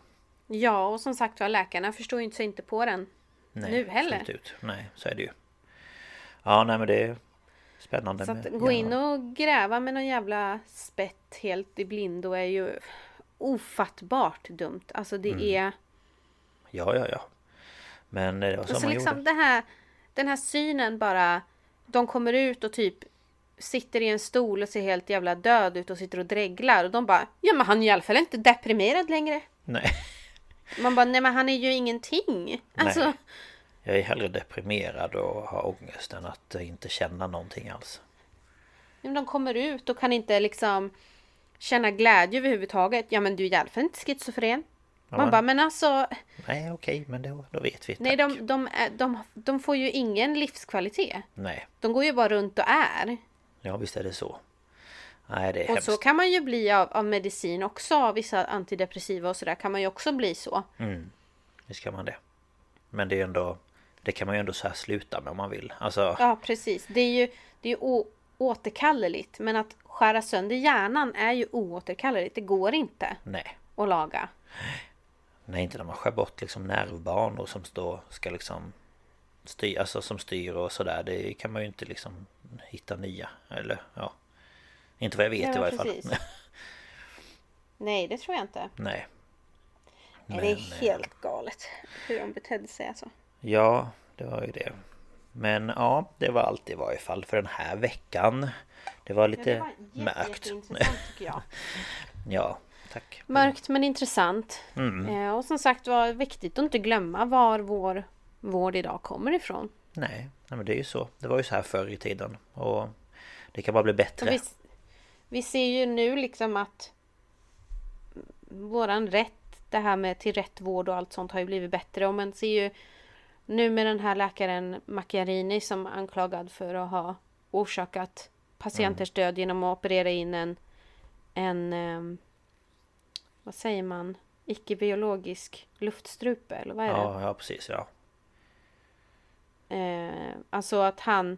ja och som sagt var läkarna förstår ju inte sig inte på den
Nej,
nu heller.
Ut. Nej, så är det ju. Ja, nej men det är spännande
Så att
med
gå in
hjärnan.
och gräva med någon jävla spett helt i blindo är ju ofattbart dumt. Alltså det
Mm.
är...
Ja, ja, ja. Men det var så
Alltså
man
liksom
gjorde.
här, den här synen bara. De kommer ut och typ sitter i en stol och ser helt jävla död ut och sitter och dreglar. Och de bara, ja men han är i alla fall inte deprimerad längre.
Nej,
Man bara, nej men han är ju ingenting. Alltså,
Nej. Jag är hellre deprimerad och har ångest än att eh, inte känna någonting alls.
men de kommer ut och kan inte liksom känna glädje överhuvudtaget. Ja men du är i alla fall inte schizofren. Man bara, men alltså,
Nej, okej, men då, då vet vi.
nej
tack.
de, de, är- de, de får ju ingen livskvalitet.
Nej,
De går ju bara runt och är.
ja visst är det så. Nej, det är
Och
hemskt.
så kan man ju bli av, av medicin också, av vissa antidepressiva och sådär kan man ju också bli så.
Mm, visst kan man det. Men det är ändå... Det kan man ju ändå så här sluta med om man vill. Alltså,
Ja precis, det är ju, det är ju återkalleligt men att skära sönder hjärnan är ju oåterkalleligt. Det går inte
nej.
att laga.
Nej, inte när man skär bort liksom nervbanor som står, ska liksom styr, alltså som styr och sådär. Det kan man ju inte liksom hitta nya. Eller ja. Inte vad jag vet
Ja,
i varje
precis.
fall.
Nej det tror jag inte.
Nej.
Nej, det
Men,
är
eh,
helt galet hur de betedde sig alltså.
Ja, det var ju det. Men ja, det var allt i varje fall för den här veckan. Det var lite
Ja, det var
mörkt.
tycker jag.
Ja, tack.
Mörkt men intressant.
Mm.
Eh, och som sagt var viktigt att inte glömma var vår vård idag kommer ifrån.
Nej, nej, men det är ju så. Det var ju så här förr i tiden. Och det kan bara bli bättre.
Vi, vi ser ju nu liksom att våran rätt, det här med till rätt vård och allt sånt har ju blivit bättre. Och man ser ju nu med den här läkaren Macchiarini som är anklagad för att ha orsakat patienters död genom att operera in en, en ehm, vad säger man, icke-biologisk luftstrupe eller vad är det?
Ja, ja precis ja.
Eh, alltså att han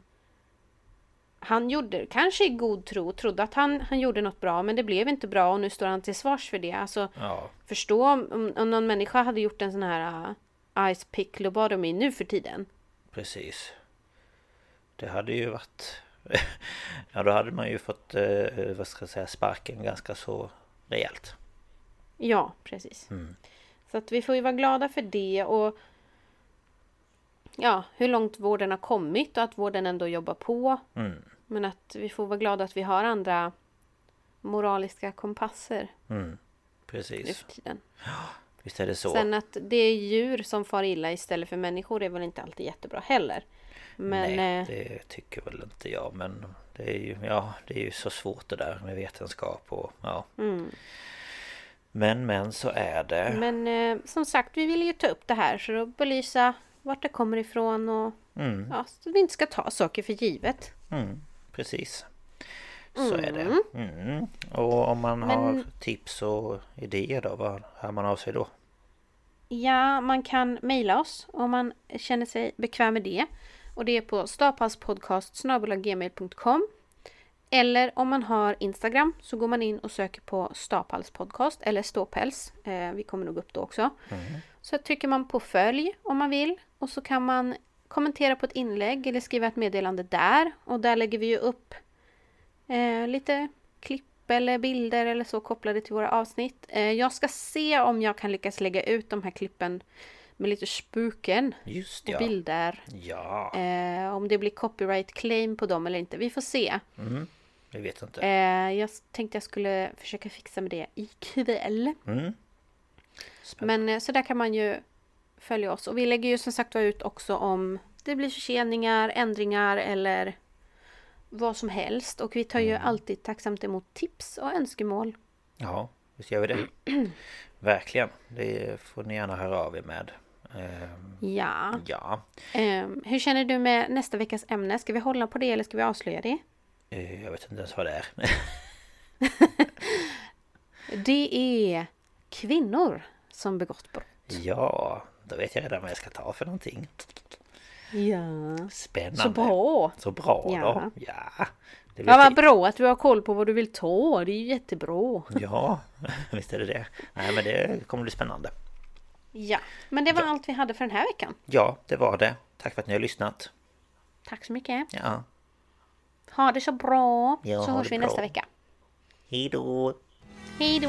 han gjorde, kanske i god tro, trodde att han, han gjorde något bra men det blev inte bra och nu står han till svars för det. Alltså
Ja,
förstå om, om någon människa hade gjort en sån här uh, ice pick lobotomy nu för tiden.
precis. Det hade ju varit... ja, då hade man ju fått, eh, vad ska jag säga, sparken ganska så rejält.
Ja, precis.
Mm.
Så att vi får ju vara glada för det och ja, hur långt vården har kommit och att vården ändå jobbar på.
Mm.
Men att vi får vara glada att vi har andra moraliska kompasser
Mm.
nu
Precis.
för tiden.
Visst är det så.
Sen att det är djur som far illa istället för människor är väl inte alltid jättebra heller. Men
Nej,
eh,
det tycker väl inte jag men det är ju, ja, det är ju så svårt det där med vetenskap och ja.
mm.
Men men så är det.
Men eh, som sagt, vi vill ju ta upp det här för att belysa vart det kommer ifrån och
Mm,
ja, så vi inte ska ta saker för givet.
mm, precis. Så är det. Mm. Och om man har
Men-
tips och idéer då, vad hör man av sig då?
Ja, man kan mejla oss om man känner sig bekväm med det. Och det är på staphalspodcast.gmail.com Eller om man har Instagram så går man in och söker på Staphalspodcast eller Ståpäls. Eh, vi kommer nog upp då också. Så trycker man på följ om man vill och så kan man kommentera på ett inlägg eller skriva ett meddelande där. Och där lägger vi ju upp eh, lite klipp eller bilder eller så kopplade till våra avsnitt. Eh, jag ska se om jag kan lyckas lägga ut de här klippen med lite spuken
Just
och
ja.
bilder.
Ja,
Eh, om det blir copyright claim på dem eller inte. Vi får se.
vi vet inte.
Eh, jag tänkte jag skulle försöka fixa med det ikväll.
Mm.
Men eh, så där kan man ju följa oss. Och vi lägger ju som sagt ut också om det blir förseningar, ändringar eller vad som helst. Och vi tar ju alltid tacksamt emot tips och önskemål.
Ja, visst gör vi det. Verkligen. Det får ni gärna höra av er med. Ehm,
Ja.
ja,
Eh, hur känner du med nästa veckas ämne? Ska vi hålla på det eller ska vi avslöja det?
eh, jag vet inte ens vad det är.
Det är kvinnor som begått brott.
ja, då vet jag redan vad jag ska ta för någonting.
Ja.
Spännande.
Så bra!
Så bra då.
Ja.
Ja. Det
Ja, vad bra att du har koll på vad du vill ta. Det är ju jättebra.
Ja, visst är det det. Nej men det kommer bli spännande.
Ja, men det var allt vi hade för den här veckan.
Ja, det var det. Tack för att ni har lyssnat.
Tack så mycket.
Ja,
Ha det så bra.
Ja,
så hörs vi
bra.
nästa vecka.
hej då!
Hej då!